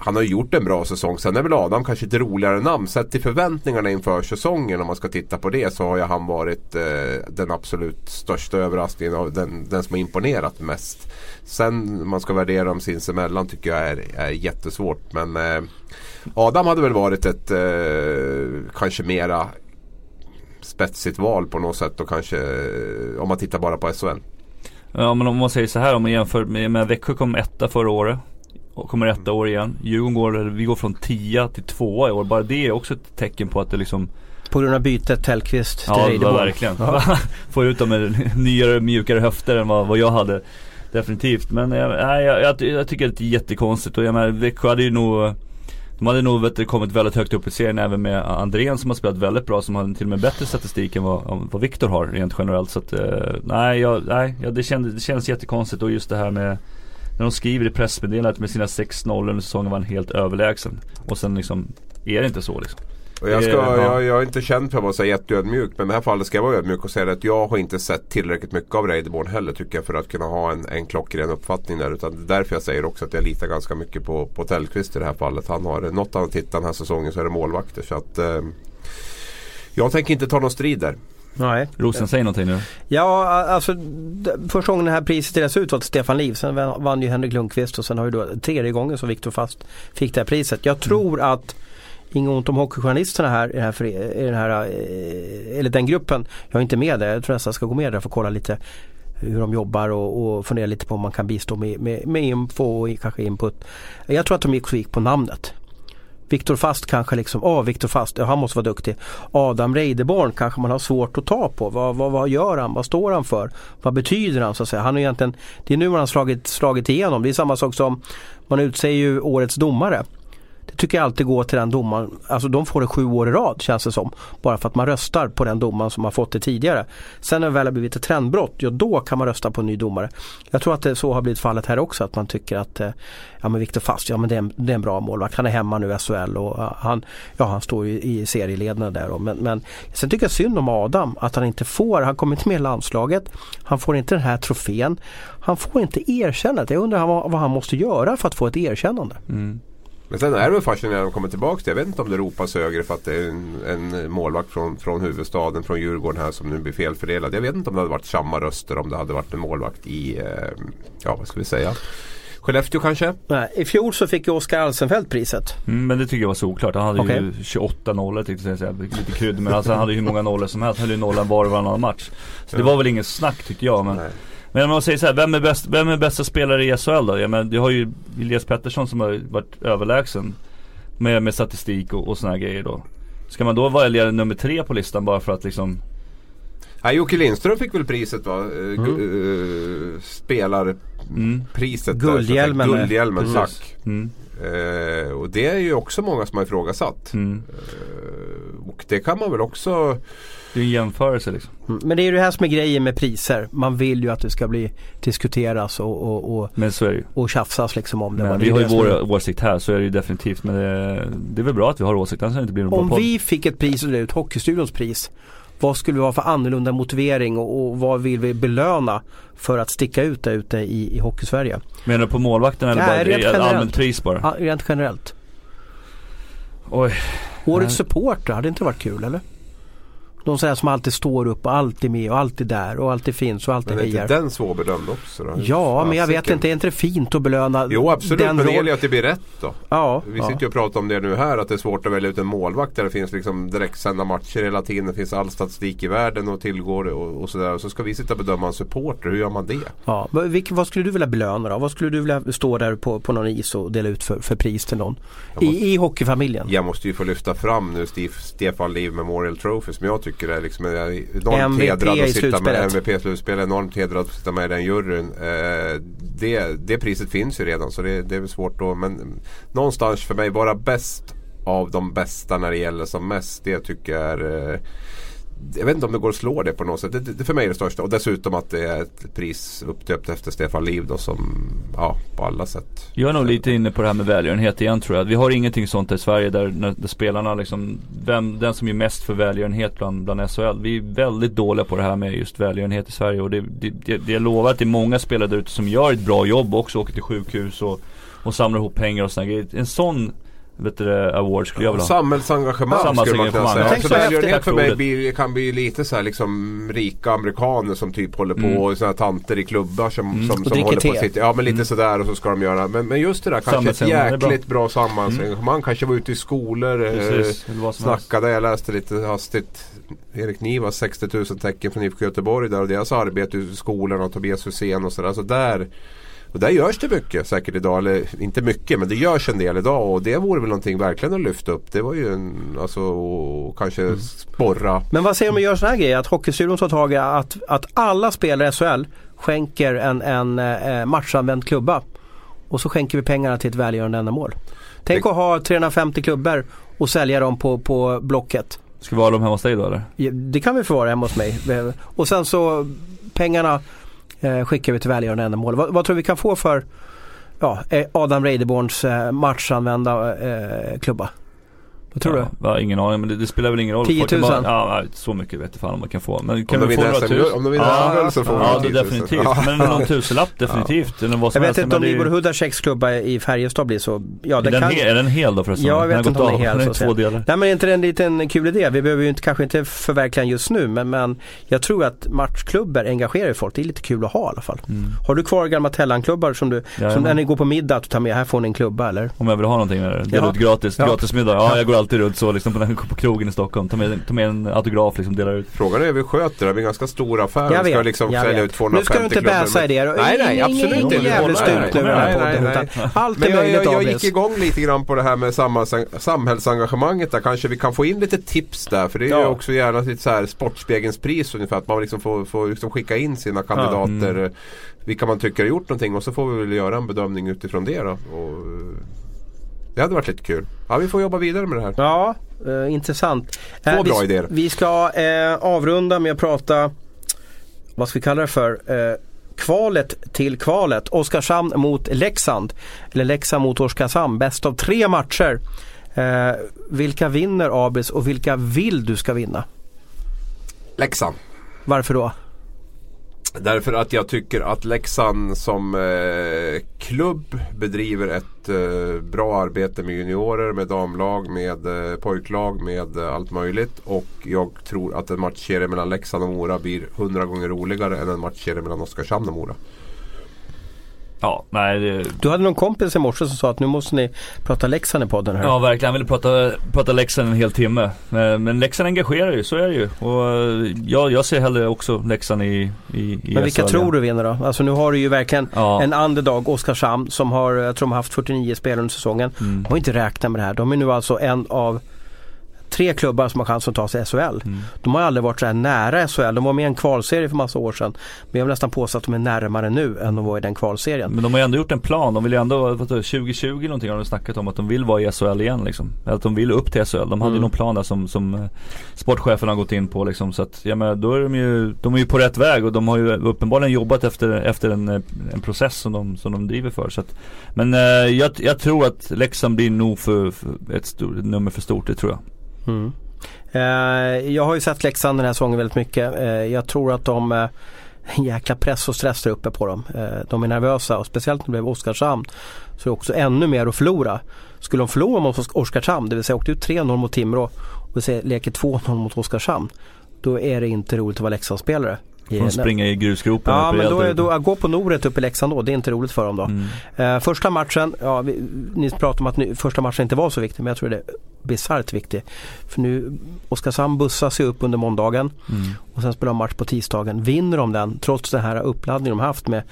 [SPEAKER 2] han har gjort en bra säsong. Sen är väl Adam kanske ett roligare namn. Sett till förväntningarna inför säsongen om man ska titta på det så har ju han varit eh, den absolut största överraskningen och den, den som har imponerat mest. Sen man ska värdera dem sinsemellan tycker jag är, är jättesvårt. Men eh, Adam hade väl varit ett eh, kanske mera spetsigt val på något sätt och kanske eh, om man tittar bara på SHL.
[SPEAKER 3] Ja men om man säger så här om man jämför med, med Växjö kom etta förra året och kommer etta år igen. Djurgården går, vi går från 10 till 2 i år. Bara det är också ett tecken på att det liksom
[SPEAKER 1] På grund av bytet Tellqvist till
[SPEAKER 3] Ja, verkligen. Ja. (laughs) Får ut dem med nyare mjukare höfter än vad, vad jag hade. Definitivt. Men jag, jag, jag, jag tycker det är jättekonstigt och jag menar Växjö hade ju nog de hade nog vet, kommit väldigt högt upp i serien även med Andrén som har spelat väldigt bra som har till och med bättre statistik än vad, vad Viktor har rent generellt. Så att, eh, nej, jag, nej det, kändes, det känns jättekonstigt och just det här med när de skriver i pressmeddelandet med sina 6-0 under säsongen var han helt överlägsen. Och sen liksom är det inte så liksom.
[SPEAKER 2] Och jag, ska, jag, jag är inte känd för att vara så jätteödmjuk men i det här fallet ska jag vara ödmjuk och säga att jag har inte sett tillräckligt mycket av Reideborn heller tycker jag för att kunna ha en, en klockren uppfattning där. Utan det är därför jag säger också att jag litar ganska mycket på, på Tellqvist i det här fallet. Han har något han tittar den här säsongen så är det målvakter. Så att, eh, jag tänker inte ta någon strid där.
[SPEAKER 1] Nej.
[SPEAKER 3] Rosen, säg någonting nu.
[SPEAKER 1] Ja, alltså första gången det här priset delades ut var till Stefan Liv. Sen vann ju Henrik Lundqvist och sen har ju då tredje gången som Viktor Fast fick det här priset. Jag tror mm. att Inget ont om hockeyjournalisterna här i den här, i den här eh, eller den gruppen. Jag är inte med där. Jag tror nästan jag ska gå med där för att kolla lite hur de jobbar och, och fundera lite på om man kan bistå med, med, med info och kanske input. Jag tror att de gick, gick på namnet. Viktor Fast kanske liksom, ja oh, Viktor Fast, ja, han måste vara duktig. Adam Reideborn kanske man har svårt att ta på. Vad, vad, vad gör han? Vad står han för? Vad betyder han så att säga? Han är egentligen, det är nu man har slagit, slagit igenom. Det är samma sak som man utser ju årets domare. Det tycker jag alltid går till den domaren. Alltså de får det sju år i rad känns det som. Bara för att man röstar på den domaren som har fått det tidigare. Sen när det väl har blivit ett trendbrott, ja då kan man rösta på en ny domare. Jag tror att det så har blivit fallet här också. Att man tycker att eh, ja men Viktor Fast, ja men det är, en, det är en bra målvakt. Han är hemma nu i SHL och eh, han, ja, han står ju i serieledarna där. Och, men, men sen tycker jag synd om Adam att han inte får, han kommer inte med i landslaget. Han får inte den här trofén. Han får inte erkännandet. Jag undrar vad, vad han måste göra för att få ett erkännande. Mm.
[SPEAKER 2] Men sen är det väl fascinerande när de kommer tillbaka. Jag vet inte om det ropas högre för att det är en, en målvakt från, från huvudstaden, från Djurgården här som nu blir felfördelad. Jag vet inte om det hade varit samma röster om det hade varit en målvakt i, eh, ja vad ska vi säga. Skellefteå kanske?
[SPEAKER 1] Nej, I fjol så fick ju Oskar Alsenfelt priset.
[SPEAKER 3] Mm, men det tycker jag var så oklart. Han hade okay. ju 28 nollor tänkte jag säga. Lite krydd. Men alltså, han hade ju hur många nollor som helst. Han höll ju nollan var och varannan match. Så det var väl ingen snack tyckte jag. Men, men om man säger så här, vem är, bäst, vem är bästa spelare i SHL då? Ja, men du har ju Elias Pettersson som har varit överlägsen. Med, med statistik och, och såna här grejer då. Ska man då välja nummer tre på listan bara för att liksom
[SPEAKER 2] Ja, Jocke Lindström fick väl priset va? Eh, mm. Uh, spelarpriset.
[SPEAKER 1] Mm. Guldhjälmen.
[SPEAKER 2] Guldhjälmen, tack. Mm. Uh, och det är ju också många som har ifrågasatt. Mm. Uh, och det kan man väl också
[SPEAKER 3] det är en jämförelse liksom.
[SPEAKER 1] Mm, men det är ju det här som är grejen med priser. Man vill ju att det ska bli diskuteras och, och, och,
[SPEAKER 3] men så är det.
[SPEAKER 1] och tjafsas liksom om det.
[SPEAKER 3] Men vi har ju vår är... åsikt här så är det ju definitivt. Men det, det är väl bra att vi har åsikter så det inte blir någon
[SPEAKER 1] Om vi fick ett pris och det ut Hockeystudions pris. Vad skulle vi ha för annorlunda motivering och, och, vad vill vi belöna för att sticka ut där ute i, i Hockeysverige?
[SPEAKER 3] Menar du på målvakten eller Nej, bara allmänt pris bara?
[SPEAKER 1] Ja, rent generellt.
[SPEAKER 3] Oj.
[SPEAKER 1] Årets supporter, hade inte varit kul eller? Någon sån där som alltid står upp och alltid med och alltid där och alltid finns och alltid
[SPEAKER 2] Men är
[SPEAKER 1] hejar.
[SPEAKER 2] inte den svårbedömd också då?
[SPEAKER 1] Ja, men jag vet
[SPEAKER 2] Fasiken.
[SPEAKER 1] inte, är inte det fint att belöna
[SPEAKER 2] Jo absolut,
[SPEAKER 1] den
[SPEAKER 2] men det gäller ju att det blir rätt då.
[SPEAKER 1] Ja,
[SPEAKER 2] Vi
[SPEAKER 1] ja.
[SPEAKER 2] sitter ju och pratar om det nu här att det är svårt att välja ut en målvakt där det finns liksom direktsända matcher hela tiden. Det finns all statistik i världen och tillgår och, och sådär. Och så ska vi sitta och bedöma en supporter. Hur gör man det?
[SPEAKER 1] Ja, vad- vilk- vad skulle du vilja belöna då? Vad skulle du vilja stå där på, på någon is och dela ut för, för pris till någon?
[SPEAKER 2] Måste-
[SPEAKER 1] I, I hockeyfamiljen?
[SPEAKER 2] Jag måste ju få lyfta fram nu Steve, Stefan Liv Memorial Trophy som jag tycker är liksom är enormt
[SPEAKER 1] MVP
[SPEAKER 2] hedrad att sitta med. MVP-slutspel, enormt hedrad att sitta med i den juryn. Eh, det, det priset finns ju redan så det, det är svårt då. Men någonstans för mig vara bäst av de bästa när det gäller som mest. Det tycker jag är eh, jag vet inte om det går att slå det på något sätt. Det, det, för mig är det största. Och dessutom att det är ett pris uppdöpt efter Stefan Liv då som ja, på alla sätt.
[SPEAKER 3] Jag är nog lite inne på det här med välgörenhet igen tror jag. Vi har ingenting sånt i Sverige där, när, där spelarna liksom, vem, den som är mest för välgörenhet bland, bland SHL. Vi är väldigt dåliga på det här med just välgörenhet i Sverige och det, det, det, det jag lovar att det är många spelare där ute som gör ett bra jobb också, åker till sjukhus och, och samlar ihop pengar och sådana grejer. En sån vet du, award skulle jag vilja ha.
[SPEAKER 2] Samhällsengagemang skulle man kunna säga.
[SPEAKER 1] Tänk
[SPEAKER 2] Så
[SPEAKER 1] så
[SPEAKER 2] välgörenhet
[SPEAKER 3] häftigt.
[SPEAKER 2] för mig blir, kan bli lite så här liksom rika amerikaner som typ håller på
[SPEAKER 3] Mm.
[SPEAKER 2] och här tanter i klubbar som,
[SPEAKER 3] Mm.
[SPEAKER 2] som, som håller på
[SPEAKER 1] te.
[SPEAKER 2] att sitta. Ja men lite
[SPEAKER 3] Mm.
[SPEAKER 2] sådär och så ska de göra. Men, men just det där kanske ett
[SPEAKER 3] är bra.
[SPEAKER 2] jäkligt bra samhällsengagemang. Kanske vara ute i skolor. Eh,
[SPEAKER 3] Precis, helst.
[SPEAKER 2] snackade, jag läste lite hastigt. Erik Nivas 60 000 tecken från IFK Göteborg där och deras arbete i skolorna och Tobias Hysén och sådär. Så där och där görs det mycket säkert idag. Eller inte mycket men det görs en del idag och det vore väl någonting verkligen att lyfta upp. Det var ju en, alltså och kanske
[SPEAKER 1] Mm.
[SPEAKER 2] sporra.
[SPEAKER 1] Men vad säger du om att göra sån här grejer? Att Hockeystudion tar tag i att, att alla spelare i SHL skänker en, en eh, matchanvänd klubba. Och så skänker vi pengarna till ett välgörande ändamål. Tänk
[SPEAKER 2] Det-
[SPEAKER 1] att ha 350 klubbor och sälja dem på, på Blocket.
[SPEAKER 3] Ska vi ha dem hemma hos dig då eller?
[SPEAKER 1] Ja, Det kan vi få vara hemma hos mig. Och sen så pengarna eh, skickar vi till välgörande ändamål. Vad, vad tror du vi kan få för ja, eh, Adam Reideborns eh, matchanvända eh, klubba? Vad tror
[SPEAKER 3] ja,
[SPEAKER 1] du?
[SPEAKER 3] Ja, ingen aning men det, det spelar väl ingen roll.
[SPEAKER 1] 10 000?
[SPEAKER 3] Folk kan bara- Ja, så mycket vet jag fan om man kan få. Men kan
[SPEAKER 2] Om de
[SPEAKER 3] vi få
[SPEAKER 2] vinner
[SPEAKER 3] några
[SPEAKER 2] SM
[SPEAKER 3] tusen?
[SPEAKER 2] om de vinner
[SPEAKER 3] Ja,
[SPEAKER 2] SM så får
[SPEAKER 3] Ja,
[SPEAKER 2] 10 000.
[SPEAKER 3] definitivt.
[SPEAKER 2] Ja.
[SPEAKER 3] Men någon tusenlapp (laughs) definitivt. Eller vad
[SPEAKER 1] Jag vet inte om
[SPEAKER 3] är
[SPEAKER 1] Igor
[SPEAKER 3] ju-
[SPEAKER 1] Hudaceks klubba i Färjestad blir så. Ja,
[SPEAKER 3] är,
[SPEAKER 1] det
[SPEAKER 3] den
[SPEAKER 1] kan...
[SPEAKER 3] hel, är den hel då förresten?
[SPEAKER 1] Ja, jag vet
[SPEAKER 3] Den
[SPEAKER 1] inte om den är hel,
[SPEAKER 3] Den är två delar.
[SPEAKER 1] Nej men är inte det en liten kul idé? Vi behöver ju inte, kanske inte förverkliga just nu men, men jag tror att matchklubbar engagerar folk. Det är lite kul att ha i alla fall.
[SPEAKER 3] Mm.
[SPEAKER 1] Har du kvar gamla Tellan-klubbar som du, som när ni går på middag att du tar med, här får ni en klubba eller?
[SPEAKER 3] Om jag vill ha någonting med det. Dela
[SPEAKER 1] Ja.
[SPEAKER 3] ut gratis,
[SPEAKER 1] Ja.
[SPEAKER 3] gratis middag. Ja, jag går alltid runt så liksom på, när jag går på krogen i Stockholm. Ta med, ta med en autograf liksom, delar ut.
[SPEAKER 2] Frågan är hur vi sköter det. Vi är en ganska stor affär.
[SPEAKER 1] Jag
[SPEAKER 2] Vi ska
[SPEAKER 1] vet,
[SPEAKER 2] liksom
[SPEAKER 1] jag
[SPEAKER 2] sälja
[SPEAKER 1] vet.
[SPEAKER 2] ut 250
[SPEAKER 1] Nu ska du inte bäsa i det.
[SPEAKER 2] Nej, nej,
[SPEAKER 1] Ingen-
[SPEAKER 2] absolut
[SPEAKER 1] ingen
[SPEAKER 2] inte.
[SPEAKER 1] jävla
[SPEAKER 2] Nej,
[SPEAKER 1] stut
[SPEAKER 2] nej,
[SPEAKER 1] nu i den här
[SPEAKER 2] nej,
[SPEAKER 1] podden.
[SPEAKER 2] nej,
[SPEAKER 1] Utan allt är
[SPEAKER 2] Men jag,
[SPEAKER 1] möjligt
[SPEAKER 2] jag, jag
[SPEAKER 1] Abris.
[SPEAKER 2] gick igång lite grann på det här med samhälls- samhällsengagemanget där. Kanske vi kan få in lite tips där. För det är ju
[SPEAKER 1] Ja.
[SPEAKER 2] också gärna lite så här Sportspegelns pris ungefär. Att man liksom får, får liksom skicka in sina kandidater.
[SPEAKER 3] Mm.
[SPEAKER 2] eh, Vilka man tycker har gjort någonting. Och så får vi väl göra en bedömning utifrån det då. Och, eh, det hade varit lite kul. Ja, vi får jobba vidare med det här.
[SPEAKER 1] Ja, eh, intressant.
[SPEAKER 2] Två
[SPEAKER 1] Eh,
[SPEAKER 2] bra
[SPEAKER 1] vi,
[SPEAKER 2] idéer.
[SPEAKER 1] Vi ska eh, avrunda med att prata, vad ska vi kalla det för? Eh, kvalet till kvalet. Oskarshamn mot Leksand. Eller Leksand mot Oskarshamn. Bäst av tre matcher. Eh, vilka vinner Abis och vilka vill du ska vinna?
[SPEAKER 2] Leksand.
[SPEAKER 1] Varför då?
[SPEAKER 2] Därför att jag tycker att Leksand som eh, klubb bedriver ett eh, bra arbete med juniorer, med damlag, med eh, pojklag, med eh, allt möjligt. Och jag tror att en matchserie mellan Leksand och Mora blir hundra gånger roligare än en matchserie mellan Oskarshamn och Mora.
[SPEAKER 3] Ja, nej det,
[SPEAKER 1] Du hade någon kompis i morse som sa att nu måste ni prata Leksand i podden här.
[SPEAKER 3] Ja verkligen, han ville prata, prata Leksand en hel timme. Eh, Men Leksand engagerar ju, så är det ju. Och eh, jag, jag ser hellre också Leksand i, i, i
[SPEAKER 1] Men vilka
[SPEAKER 3] SHL.
[SPEAKER 1] tror du vinner då? Alltså nu har du ju verkligen
[SPEAKER 3] Ja.
[SPEAKER 1] en underdog, Oskarshamn, som har, jag tror de har haft 49 spelare under säsongen.
[SPEAKER 3] Mm.
[SPEAKER 1] De har inte räknat med det här. De är nu alltså en av tre klubbar som har chans att ta sig SHL.
[SPEAKER 3] Mm.
[SPEAKER 1] De har aldrig varit så här nära SHL. De var med i en kvalserie för massa år sedan. Men jag vill nästan påstå att de är närmare nu än de var i den kvalserien.
[SPEAKER 3] Men de har ju ändå gjort en plan. De vill ju ändå, vad då, 2020 någonting har de snackat om att de vill vara i SHL igen liksom. Eller att de vill upp till SHL. De hade ju
[SPEAKER 1] Mm.
[SPEAKER 3] någon plan där som, som eh, sportchefen har gått in på liksom. Så att, jag menar, då är de ju, de är ju på rätt väg och de har ju uppenbarligen jobbat efter, efter en, eh, en process som de, som de driver för. Så att, men eh, jag, jag tror att Leksand blir nog för, för ett, stor, ett nummer för stort, det tror jag.
[SPEAKER 1] Mm. Eh, jag har ju sett Leksand den här säsongen väldigt mycket. Eh, jag tror att de eh, en (laughs) jäkla press och stress där uppe på dem. Eh, de är nervösa och speciellt när det blev Oskarshamn så är det också ännu mer att förlora. Skulle de förlora mot Oskarshamn, det vill säga åkte ut 3-0 mot Timrå och vi leker 2-0 mot Oskarshamn. då är det inte roligt att vara Leksandsspelare.
[SPEAKER 3] Får de springa i grusgropen
[SPEAKER 1] Ja men då då, gå på Noret uppe i Leksand då, det är inte roligt för dem då.
[SPEAKER 3] Mm.
[SPEAKER 1] Eh, första matchen, ja, vi, ni pratar om att nu, första matchen inte var så viktig men jag tror det är bisarrt viktig. För nu, Oskarshamn bussar sig upp under måndagen
[SPEAKER 3] Mm.
[SPEAKER 1] och sen spelar de match på tisdagen. Vinner de den trots den här uppladdningen de haft med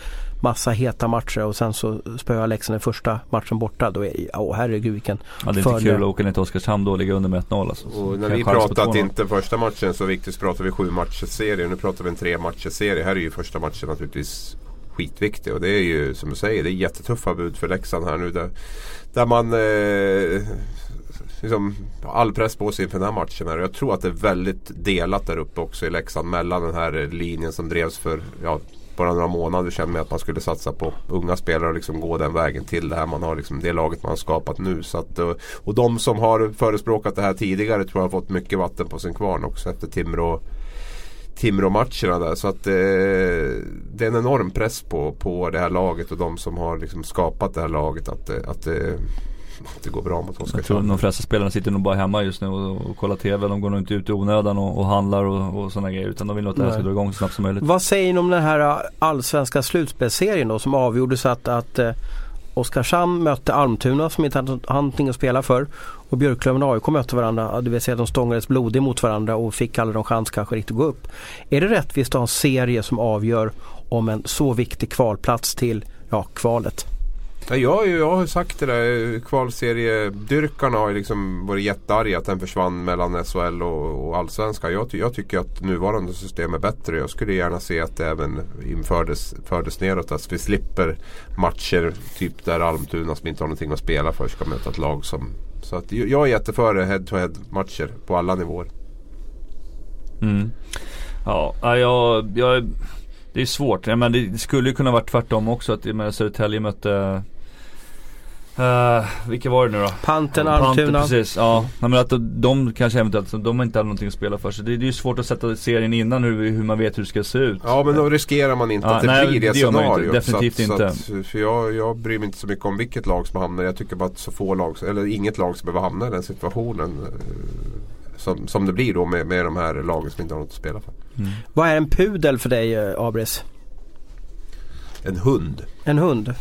[SPEAKER 1] massa heta matcher och sen så spöar Leksand den första matchen borta. Då är åh herregud vilken
[SPEAKER 3] Ja, det är inte kul att åka ner till Oskarshamn då och ligga under med 1-0 alltså.
[SPEAKER 2] Och när vi pratar att
[SPEAKER 3] 2-0.
[SPEAKER 2] inte första matchen så viktigt så pratar vi sju matchers serie. Nu pratar vi en tre matchers serie. Här är ju första matchen naturligtvis skitviktig. Och det är ju som du säger, det är jättetuffa bud för Leksand här nu. Där, där man eh, liksom all press på sig inför den här matchen. Här. Jag tror att det är väldigt delat där uppe också i Leksand mellan den här linjen som drevs för ja, bara några månader sedan med att man skulle satsa på unga spelare och liksom gå den vägen till det här man har liksom det laget man har skapat nu. Så att, eh, och, de som har förespråkat det här tidigare tror jag har fått mycket vatten på sin kvarn också efter Timrå Timrå-matcherna där. Så att eh, det är en enorm press på, på det här laget och de som har liksom skapat det här laget att, eh, att, eh, det går bra mot
[SPEAKER 3] Jag tror
[SPEAKER 2] Oskarshamn.
[SPEAKER 3] de flesta spelarna sitter nog bara hemma just nu och, och kollar TV. De går nog inte ut i onödan och, och handlar och, och sådana grejer. Utan de vill nog att det här ska dra igång så snabbt som möjligt.
[SPEAKER 1] Vad säger ni om den här äh, allsvenska slutspelsserien då som avgjordes att, att eh, Oskarshamn mötte Almtuna som inte hade hade någonting att spela för och Björklöven och AIK mötte varandra. Det vill säga att de stångades blodig mot varandra och fick aldrig någon chans kanske riktigt att gå upp. Är det rättvist att ha en serie som avgör om en så viktig kvalplats till ja, kvalet?
[SPEAKER 2] Ja, jag, har ju- jag har sagt det där. Kvalseriedyrkarna har ju liksom varit jättearga att den försvann mellan SHL och, och Allsvenskan. Jag, jag tycker att nuvarande system är bättre. Jag skulle gärna se att det även infördes fördes neråt. Att vi slipper matcher typ där Almtuna som inte har någonting att spela för ska möta ett lag som... Så att jag är jätteför head-to-head matcher på alla nivåer.
[SPEAKER 3] Mm. Ja, jag, jag, det är svårt. Ja, men det skulle ju kunna vara tvärtom också. Att jag menar, Södertälje mötte Uh, vilka var det nu då?
[SPEAKER 1] Panten, Almtuna.
[SPEAKER 3] precis. Ja, Nej, men att de, de kanske eventuellt, de har inte hade någonting att spela för. Så det, det är ju svårt att sätta serien innan hur, hur man vet hur det ska se ut.
[SPEAKER 2] Ja men då riskerar man inte
[SPEAKER 3] Ja,
[SPEAKER 2] att det
[SPEAKER 3] nej,
[SPEAKER 2] blir det,
[SPEAKER 3] det gör man ju inte.
[SPEAKER 2] scenariot.
[SPEAKER 3] Definitivt
[SPEAKER 2] så att,
[SPEAKER 3] inte.
[SPEAKER 2] Så att, för jag, jag bryr mig inte så mycket om vilket lag som hamnar. Jag tycker bara att så få lag, eller inget lag ska behöva hamna i den situationen. eh, Som, som det blir då med, med de här lagen som inte har något att spela för.
[SPEAKER 3] Mm.
[SPEAKER 1] Vad är en pudel för dig eh, Abris?
[SPEAKER 2] En hund.
[SPEAKER 1] En hund?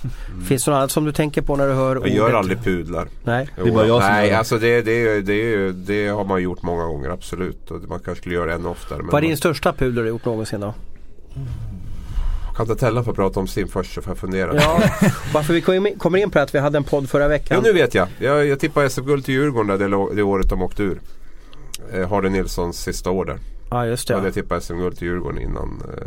[SPEAKER 1] Finns det något annat som du tänker på när du hör
[SPEAKER 2] Mm. Jag gör
[SPEAKER 1] ordet?
[SPEAKER 2] aldrig pudlar.
[SPEAKER 1] Nej.
[SPEAKER 3] Det är bara jag som
[SPEAKER 2] Nej,
[SPEAKER 3] gör det.
[SPEAKER 2] alltså det, det, det, det har man gjort många gånger absolut. Och man kanske skulle göra det ännu oftare.
[SPEAKER 1] Vad är din
[SPEAKER 2] man
[SPEAKER 1] största pudel du har gjort någonsin då?
[SPEAKER 2] kan inte Tella få prata om sin först så får jag fundera.
[SPEAKER 1] Ja, varför vi kommer in på att vi hade en podd förra
[SPEAKER 2] Ja,
[SPEAKER 1] veckan.
[SPEAKER 2] nu vet jag. Jag, jag tippar SM-guld till Djurgården där det, det året de åkte ur. Eh, Hardy Nilssons sista år där.
[SPEAKER 1] Ja just
[SPEAKER 2] Jag
[SPEAKER 1] det.
[SPEAKER 2] hade tippat SM-guld till Djurgården innan, eh,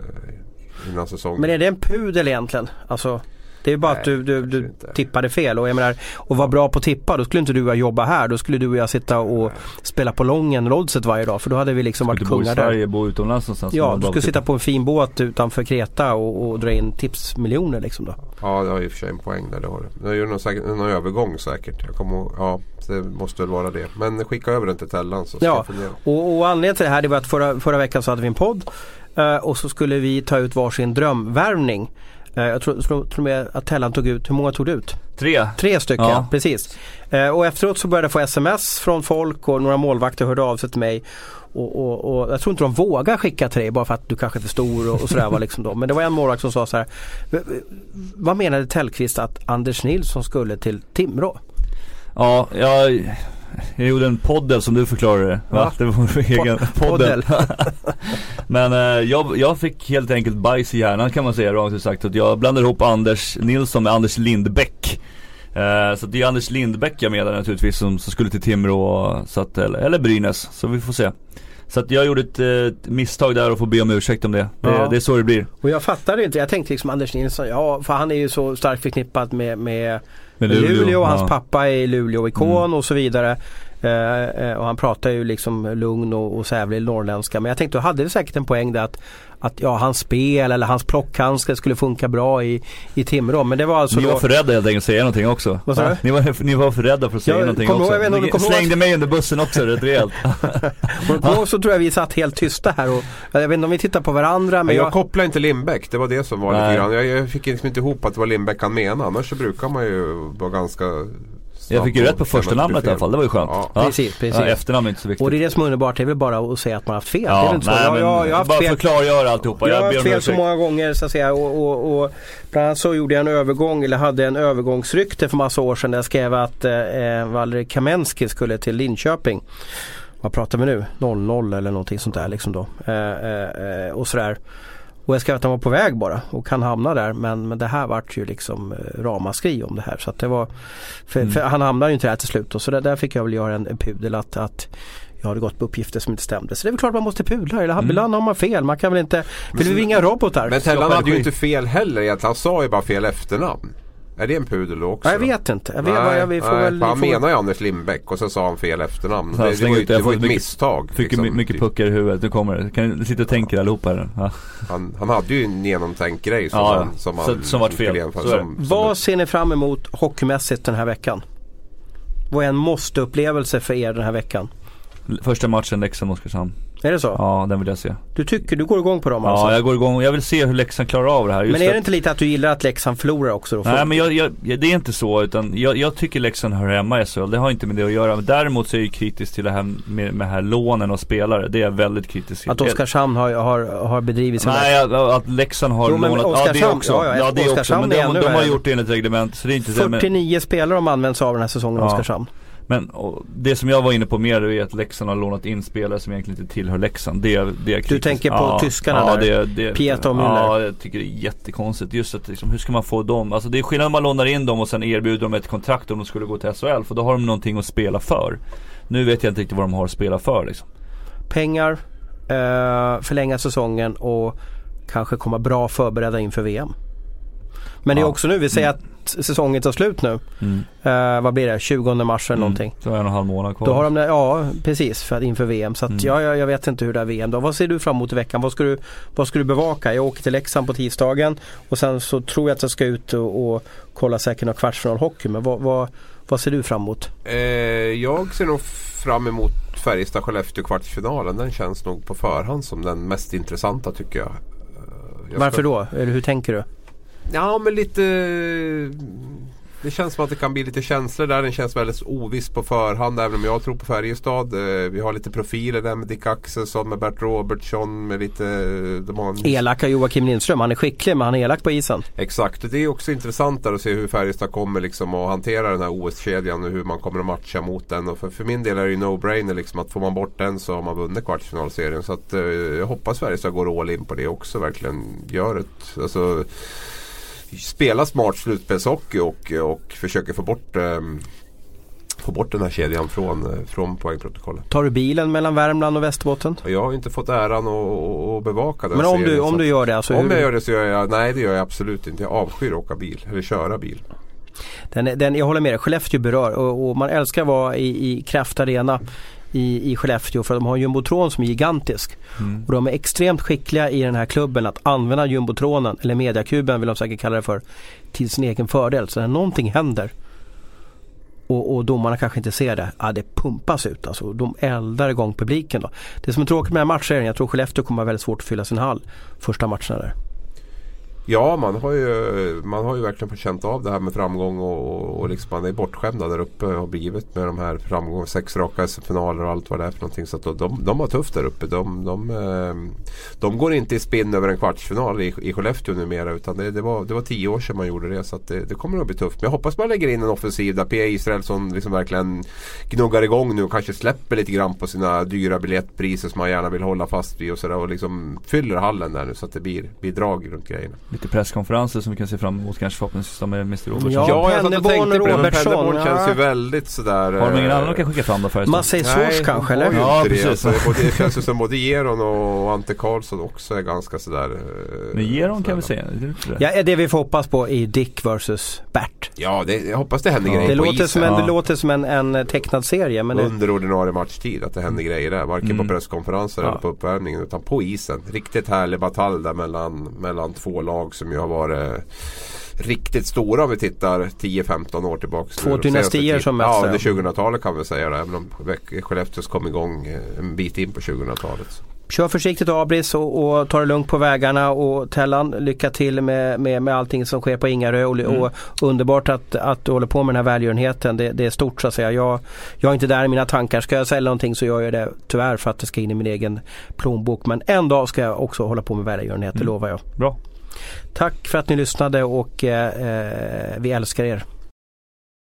[SPEAKER 2] innan säsongen.
[SPEAKER 1] Men är det en pudel egentligen? Alltså, det är ju bara
[SPEAKER 2] Nej,
[SPEAKER 1] att du, du, du tippade fel och jag menar, och var bra på att tippa då skulle inte du och jag jobba här. Då skulle du och jag sitta och spela på Lången Roddset varje dag för då hade vi liksom varit
[SPEAKER 3] Inte bo i
[SPEAKER 1] kungar där.
[SPEAKER 3] Sverige, bo utomlands någonstans.
[SPEAKER 1] Ja, du skulle sitta på en fin båt utanför Kreta och, och dra in tipsmiljoner liksom då.
[SPEAKER 2] Ja, det har i och för sig en poäng där. Det har det. Det är ju någon, säkert, någon övergång säkert. Jag kommer, ja, det måste väl vara det. Men skicka över den till Tellan så ska
[SPEAKER 1] Ja.
[SPEAKER 2] jag fundera.
[SPEAKER 1] Och, och anledningen till det här det var att förra, förra veckan så hade vi en podd och så skulle vi ta ut varsin drömvärvning. Eh, jag tror, tror, tror med att Tellan tog ut, hur många tog du ut?
[SPEAKER 3] Tre.
[SPEAKER 1] Tre stycken,
[SPEAKER 3] Ja.
[SPEAKER 1] precis. Eh, och efteråt så började jag få sms från folk och några målvakter hörde av sig till mig. Och, och, och jag tror inte de vågar skicka till dig bara för att du kanske är för stor och, och sådär (laughs) var liksom då. Men det var en målvakt som sa så här. "V- v- Vad menade Tellqvist att Anders Nilsson skulle till Timrå?
[SPEAKER 3] Ja, jag, jag gjorde en poddel som du förklarade det. Va?
[SPEAKER 1] Ja.
[SPEAKER 3] Det var vår egen poddel.
[SPEAKER 1] Poddel. (laughs) (laughs)
[SPEAKER 3] Men eh, jag, jag fick helt enkelt bajs i hjärnan kan man säga rakt ut sagt. Att jag blandade ihop Anders Nilsson med Anders Lindbäck. Eh, så det är Anders Lindbäck jag menar naturligtvis som, som skulle till Timrå så att, eller, eller Brynäs. Så vi får se. Så att jag gjorde ett, ett misstag där och får be om ursäkt om det. Det,
[SPEAKER 1] Ja.
[SPEAKER 3] det är så det blir.
[SPEAKER 1] Och jag fattade inte, jag tänkte liksom Anders Nilsson, ja för han är ju så starkt förknippad med, med
[SPEAKER 3] Med
[SPEAKER 1] Luleå, och hans
[SPEAKER 3] ja.
[SPEAKER 1] pappa är Luleå-ikon
[SPEAKER 3] Mm.
[SPEAKER 1] och så vidare. Eh, eh, och han pratar ju liksom lugn och, och sävlig norrländska. Men jag tänkte då hade det säkert en poäng där att, att ja, hans spel eller hans plockhandskar skulle funka bra i, i Timrå. Men det var alltså
[SPEAKER 3] Ni
[SPEAKER 1] då,
[SPEAKER 3] var för rädda helt enkelt att säga någonting också.
[SPEAKER 1] Vad sa du?
[SPEAKER 3] Ni var, ni var för rädda för att säga
[SPEAKER 1] Jag
[SPEAKER 3] någonting
[SPEAKER 1] ihåg-
[SPEAKER 3] också.
[SPEAKER 1] du
[SPEAKER 3] Ni
[SPEAKER 1] ihåg-
[SPEAKER 3] slängde mig under bussen också rätt rejält. (laughs)
[SPEAKER 1] och då så tror jag vi satt helt tysta här och jag vet inte om vi tittar på varandra men
[SPEAKER 2] Men jag
[SPEAKER 1] jag,
[SPEAKER 2] kopplade inte Lindbäck. Det var det som var
[SPEAKER 3] Nej.
[SPEAKER 2] lite grann. Jag, jag fick liksom inte ihop att det var Lindbäck han menade. Annars så brukar man ju vara ganska
[SPEAKER 3] Jag fick ju rätt på första namnet i alla fall, det var ju skönt.
[SPEAKER 2] Ja.
[SPEAKER 1] Precis, precis.
[SPEAKER 3] Ja, efternamn är inte så viktigt.
[SPEAKER 1] Och det är det som är underbart, det är väl bara att säga att man har haft fel. det är
[SPEAKER 3] Ja,
[SPEAKER 1] inte så.
[SPEAKER 3] nej,
[SPEAKER 1] Jag,
[SPEAKER 3] men
[SPEAKER 1] jag, jag har haft
[SPEAKER 3] bara
[SPEAKER 1] fel.
[SPEAKER 3] för att klargöra alltihopa.
[SPEAKER 1] Jag har
[SPEAKER 3] ber
[SPEAKER 1] haft fel så många gånger så att säga och, och, och bland annat så gjorde jag en övergång eller hade en övergångsrykte för massa år sedan där jag skrev att eh, Valery Kamensky skulle till Linköping. Vad pratar vi nu? 0-0 eller någonting sånt där liksom då. Eh, eh, eh, och sådär. Och jag skrev att han var på väg bara och kan hamna där men, men det här vart ju liksom eh, ramaskri om det här. Så att det var, för,
[SPEAKER 3] Mm.
[SPEAKER 1] för han hamnade ju inte där till slut och så där, där fick jag väl göra en, en pudel att, att jag hade gått på uppgifter som inte stämde. Så det är väl klart man måste pudla. Eller
[SPEAKER 3] Mm.
[SPEAKER 1] ibland har man fel. Man kan väl inte, vill vi inga robotar?
[SPEAKER 2] Men Tellan hade ju inte fel heller egentligen. Han sa ju bara fel efternamn. Är det en pudel också?
[SPEAKER 1] Ja, jag vet inte. Jag vet, vad jag, vi får
[SPEAKER 2] nej,
[SPEAKER 1] väl,
[SPEAKER 2] han
[SPEAKER 1] får,
[SPEAKER 2] menar ju Anders Lindbäck och så sa han fel efternamn.
[SPEAKER 3] Ja,
[SPEAKER 2] Det, det var ju,
[SPEAKER 3] det. Jag
[SPEAKER 2] var ett
[SPEAKER 3] mycket-
[SPEAKER 2] misstag.
[SPEAKER 3] Fick
[SPEAKER 2] liksom.
[SPEAKER 3] mycket, mycket puckar i huvudet, nu kommer det. Kan ni sitta och tänka allihopa här. Ja.
[SPEAKER 2] han, han hade ju en genomtänkt grej som,
[SPEAKER 3] Ja, ja.
[SPEAKER 2] han, som,
[SPEAKER 3] Så-
[SPEAKER 2] han,
[SPEAKER 3] som vart fel.
[SPEAKER 2] som- som-
[SPEAKER 1] vad ser ni fram emot hockeymässigt den här veckan? Vad är en måste-upplevelse för er den här veckan?
[SPEAKER 3] Första matchen Leksand-Oskarshamn.
[SPEAKER 1] Är det så?
[SPEAKER 3] Ja, den vill jag se.
[SPEAKER 1] Du tycker, du går igång på dem alltså?
[SPEAKER 3] Ja, jag går igång. Jag vill se hur Leksand klarar av det här. Just
[SPEAKER 1] men är
[SPEAKER 3] att-
[SPEAKER 1] det inte lite att du gillar att Leksand förlorar också då?
[SPEAKER 3] Nej men jag, jag, det är inte så utan jag, jag tycker Leksand hör hemma i SHL. Det har inte med det att göra. Men däremot så är jag kritisk till det här med, med här lånen och spelare. Det är jag väldigt kritisk till.
[SPEAKER 1] Att Oskarshamn har, har, har bedrivit sin
[SPEAKER 3] Nej, att, att Leksand har
[SPEAKER 1] Jo, men
[SPEAKER 3] lånat. Ja det också.
[SPEAKER 1] ja, ja,
[SPEAKER 3] Ja, det också. Men de, de har gjort det enligt reglement. Så det är inte det. Men,
[SPEAKER 1] 49 spelare de använts av den här säsongen i
[SPEAKER 3] Ja.
[SPEAKER 1] Oskarshamn.
[SPEAKER 3] Men det som jag var inne på mer är att Leksand har lånat in spelare som egentligen inte tillhör Leksand. Det, det är kritiskt.
[SPEAKER 1] tänker på tyskarna
[SPEAKER 3] ja,
[SPEAKER 1] där?
[SPEAKER 3] Det, det,
[SPEAKER 1] Pieta och Müller.
[SPEAKER 3] Ja, jag tycker det är jättekonstigt. Just att liksom, hur ska man få dem? Alltså det är skillnad om man lånar in dem och sen erbjuder dem ett kontrakt om de skulle gå till SHL. För då har de någonting att spela för. Nu vet jag inte riktigt vad de har att spela för liksom.
[SPEAKER 1] Pengar, eh, förlänga säsongen och kanske komma bra förberedda inför VM. Men det är också nu, vi säger att säsongen tar slut nu.
[SPEAKER 3] Mm.
[SPEAKER 1] Eh, vad blir det? 20 mars eller någonting.
[SPEAKER 3] Så har jag en och en halv månad kvar.
[SPEAKER 1] Då har de ja precis för att inför VM. Så att,
[SPEAKER 3] Mm.
[SPEAKER 1] ja, jag, jag vet inte hur det är VM då. Vad ser du fram emot i veckan? Vad ska, du, vad ska du bevaka? Jag åker till Leksand på tisdagen och sen så tror jag att jag ska ut och, och kolla säkert någon kvartsfinalhockey. Men vad, vad, vad ser du fram emot?
[SPEAKER 2] Eh, jag ser nog fram emot Färjestad-Skellefteå kvartsfinalen. Den känns nog på förhand som den mest intressanta tycker jag. Eh, jag
[SPEAKER 1] Varför
[SPEAKER 2] ska-
[SPEAKER 1] då? Eller hur tänker du?
[SPEAKER 2] Ja men lite Det känns som att det kan bli lite känslor där. Den känns väldigt oviss på förhand även om jag tror på Färjestad. Eh, Vi har lite profiler där med Dick Axelsson, med Bert Robertsson, med lite... De har
[SPEAKER 1] Elaka Joakim Lindström. Han är skicklig men han är elak på isen.
[SPEAKER 2] Exakt, det är också intressant där att se hur Färjestad kommer liksom att hantera den här OS-kedjan och hur man kommer att matcha mot den. Och för, för min del är det ju no-brainer liksom att får man bort den så har man vunnit kvartsfinalserien. Så att, eh, jag hoppas Färjestad går all in på det också. Verkligen gör ett, alltså, spela smart slutspelshockey och, och försöker få bort eh, Få bort den här kedjan från, eh, från poängprotokollet.
[SPEAKER 1] Tar du bilen mellan Värmland och Västerbotten?
[SPEAKER 2] Jag har inte fått äran att, bevaka den
[SPEAKER 1] Men om du,
[SPEAKER 2] serien,
[SPEAKER 1] om
[SPEAKER 2] så
[SPEAKER 1] du gör det alltså?
[SPEAKER 2] om
[SPEAKER 1] hur-
[SPEAKER 2] jag gör det så gör jag, nej det gör jag absolut inte. Jag avskyr att åka bil eller köra bil.
[SPEAKER 1] Den, den, jag håller med dig, Skellefteå berör och, och man älskar att vara i, i Kraft Arena i, i Skellefteå för de har en jumbotron som är gigantisk.
[SPEAKER 3] Mm.
[SPEAKER 1] Och de är extremt skickliga i den här klubben att använda jumbotronen, eller mediakuben vill de säkert kalla det för, till sin egen fördel. Så när någonting händer och, och domarna kanske inte ser det, ja det pumpas ut alltså. De eldar igång publiken då. Det som är tråkigt med den här matchen, jag tror Skellefteå kommer ha väldigt svårt att fylla sin hall första matcherna där.
[SPEAKER 2] Ja, man har ju, man har ju verkligen känt av det här med framgång och, och, och liksom man är bortskämda där uppe och har blivit med de här framgångarna. Sex raka SM-finaler och allt vad det är för någonting. Så att de, de, har tufft där uppe. De, de, eh, de går inte i spinn över en kvartsfinal i, i Skellefteå numera. Utan det, det, var, det var tio år sedan man gjorde det. Så att det, det kommer att bli tufft. Men jag hoppas man lägger in en offensiv där P.A. Israelsson liksom verkligen gnuggar igång nu och kanske släpper lite grann på sina dyra biljettpriser som man gärna vill hålla fast vid. Och, så där, och liksom fyller hallen där nu så att det blir, blir drag runt grejerna.
[SPEAKER 3] Lite presskonferenser som vi kan se fram emot kanske förhoppningsvis med Mr Robertson.
[SPEAKER 1] Ja,
[SPEAKER 2] Ja, jag satt och tänkte på det. Pennerborn
[SPEAKER 1] ja.
[SPEAKER 2] känns ju väldigt sådär...
[SPEAKER 3] Har de ingen
[SPEAKER 2] eh,
[SPEAKER 3] annan de kan skicka fram då Färjestad?
[SPEAKER 1] Massey Source kanske eller?
[SPEAKER 3] Ja,
[SPEAKER 2] det.
[SPEAKER 3] precis.
[SPEAKER 2] Alltså, både, det känns ju som både Geron och Ante Karlsson också är ganska sådär... eh,
[SPEAKER 3] Men Geron kan vi är det det?
[SPEAKER 1] Ja, det vi får hoppas på är Dick versus Bert.
[SPEAKER 2] Ja, det, jag hoppas det händer
[SPEAKER 3] Ja.
[SPEAKER 2] grejer
[SPEAKER 1] Det
[SPEAKER 2] på
[SPEAKER 1] låter, som
[SPEAKER 2] isen.
[SPEAKER 1] en,
[SPEAKER 3] Ja.
[SPEAKER 1] det låter som en, en tecknad serie men det,
[SPEAKER 2] Under ordinarie matchtid, att det händer grejer där. Varken
[SPEAKER 3] Mm.
[SPEAKER 2] på presskonferenser
[SPEAKER 1] Ja.
[SPEAKER 2] eller på uppvärmningen utan på isen. Riktigt härlig batalj där mellan, mellan två lag som ju har varit riktigt stora om vi tittar 10-15 år tillbaka.
[SPEAKER 1] Två dynastier som mest,
[SPEAKER 2] Ja, under 2000-talet kan vi säga det. Även om Skellefteås kom igång eh, en bit in på 2000-talet.
[SPEAKER 1] kör försiktigt Abris och, och ta det lugnt på vägarna och Tellan lycka till med, med, med allting som sker på Ingarö och, mm. och underbart att, att du håller på med den här välgörenheten. Det, det, är stort så att säga. Jag, jag är inte där i mina tankar. Ska jag sälja någonting så gör jag det tyvärr för att det ska in i min egen plånbok. Men en dag ska jag också hålla på med välgörenhet, det mm. lovar jag.
[SPEAKER 3] Bra.
[SPEAKER 1] Tack för att ni lyssnade och eh, eh vi älskar er.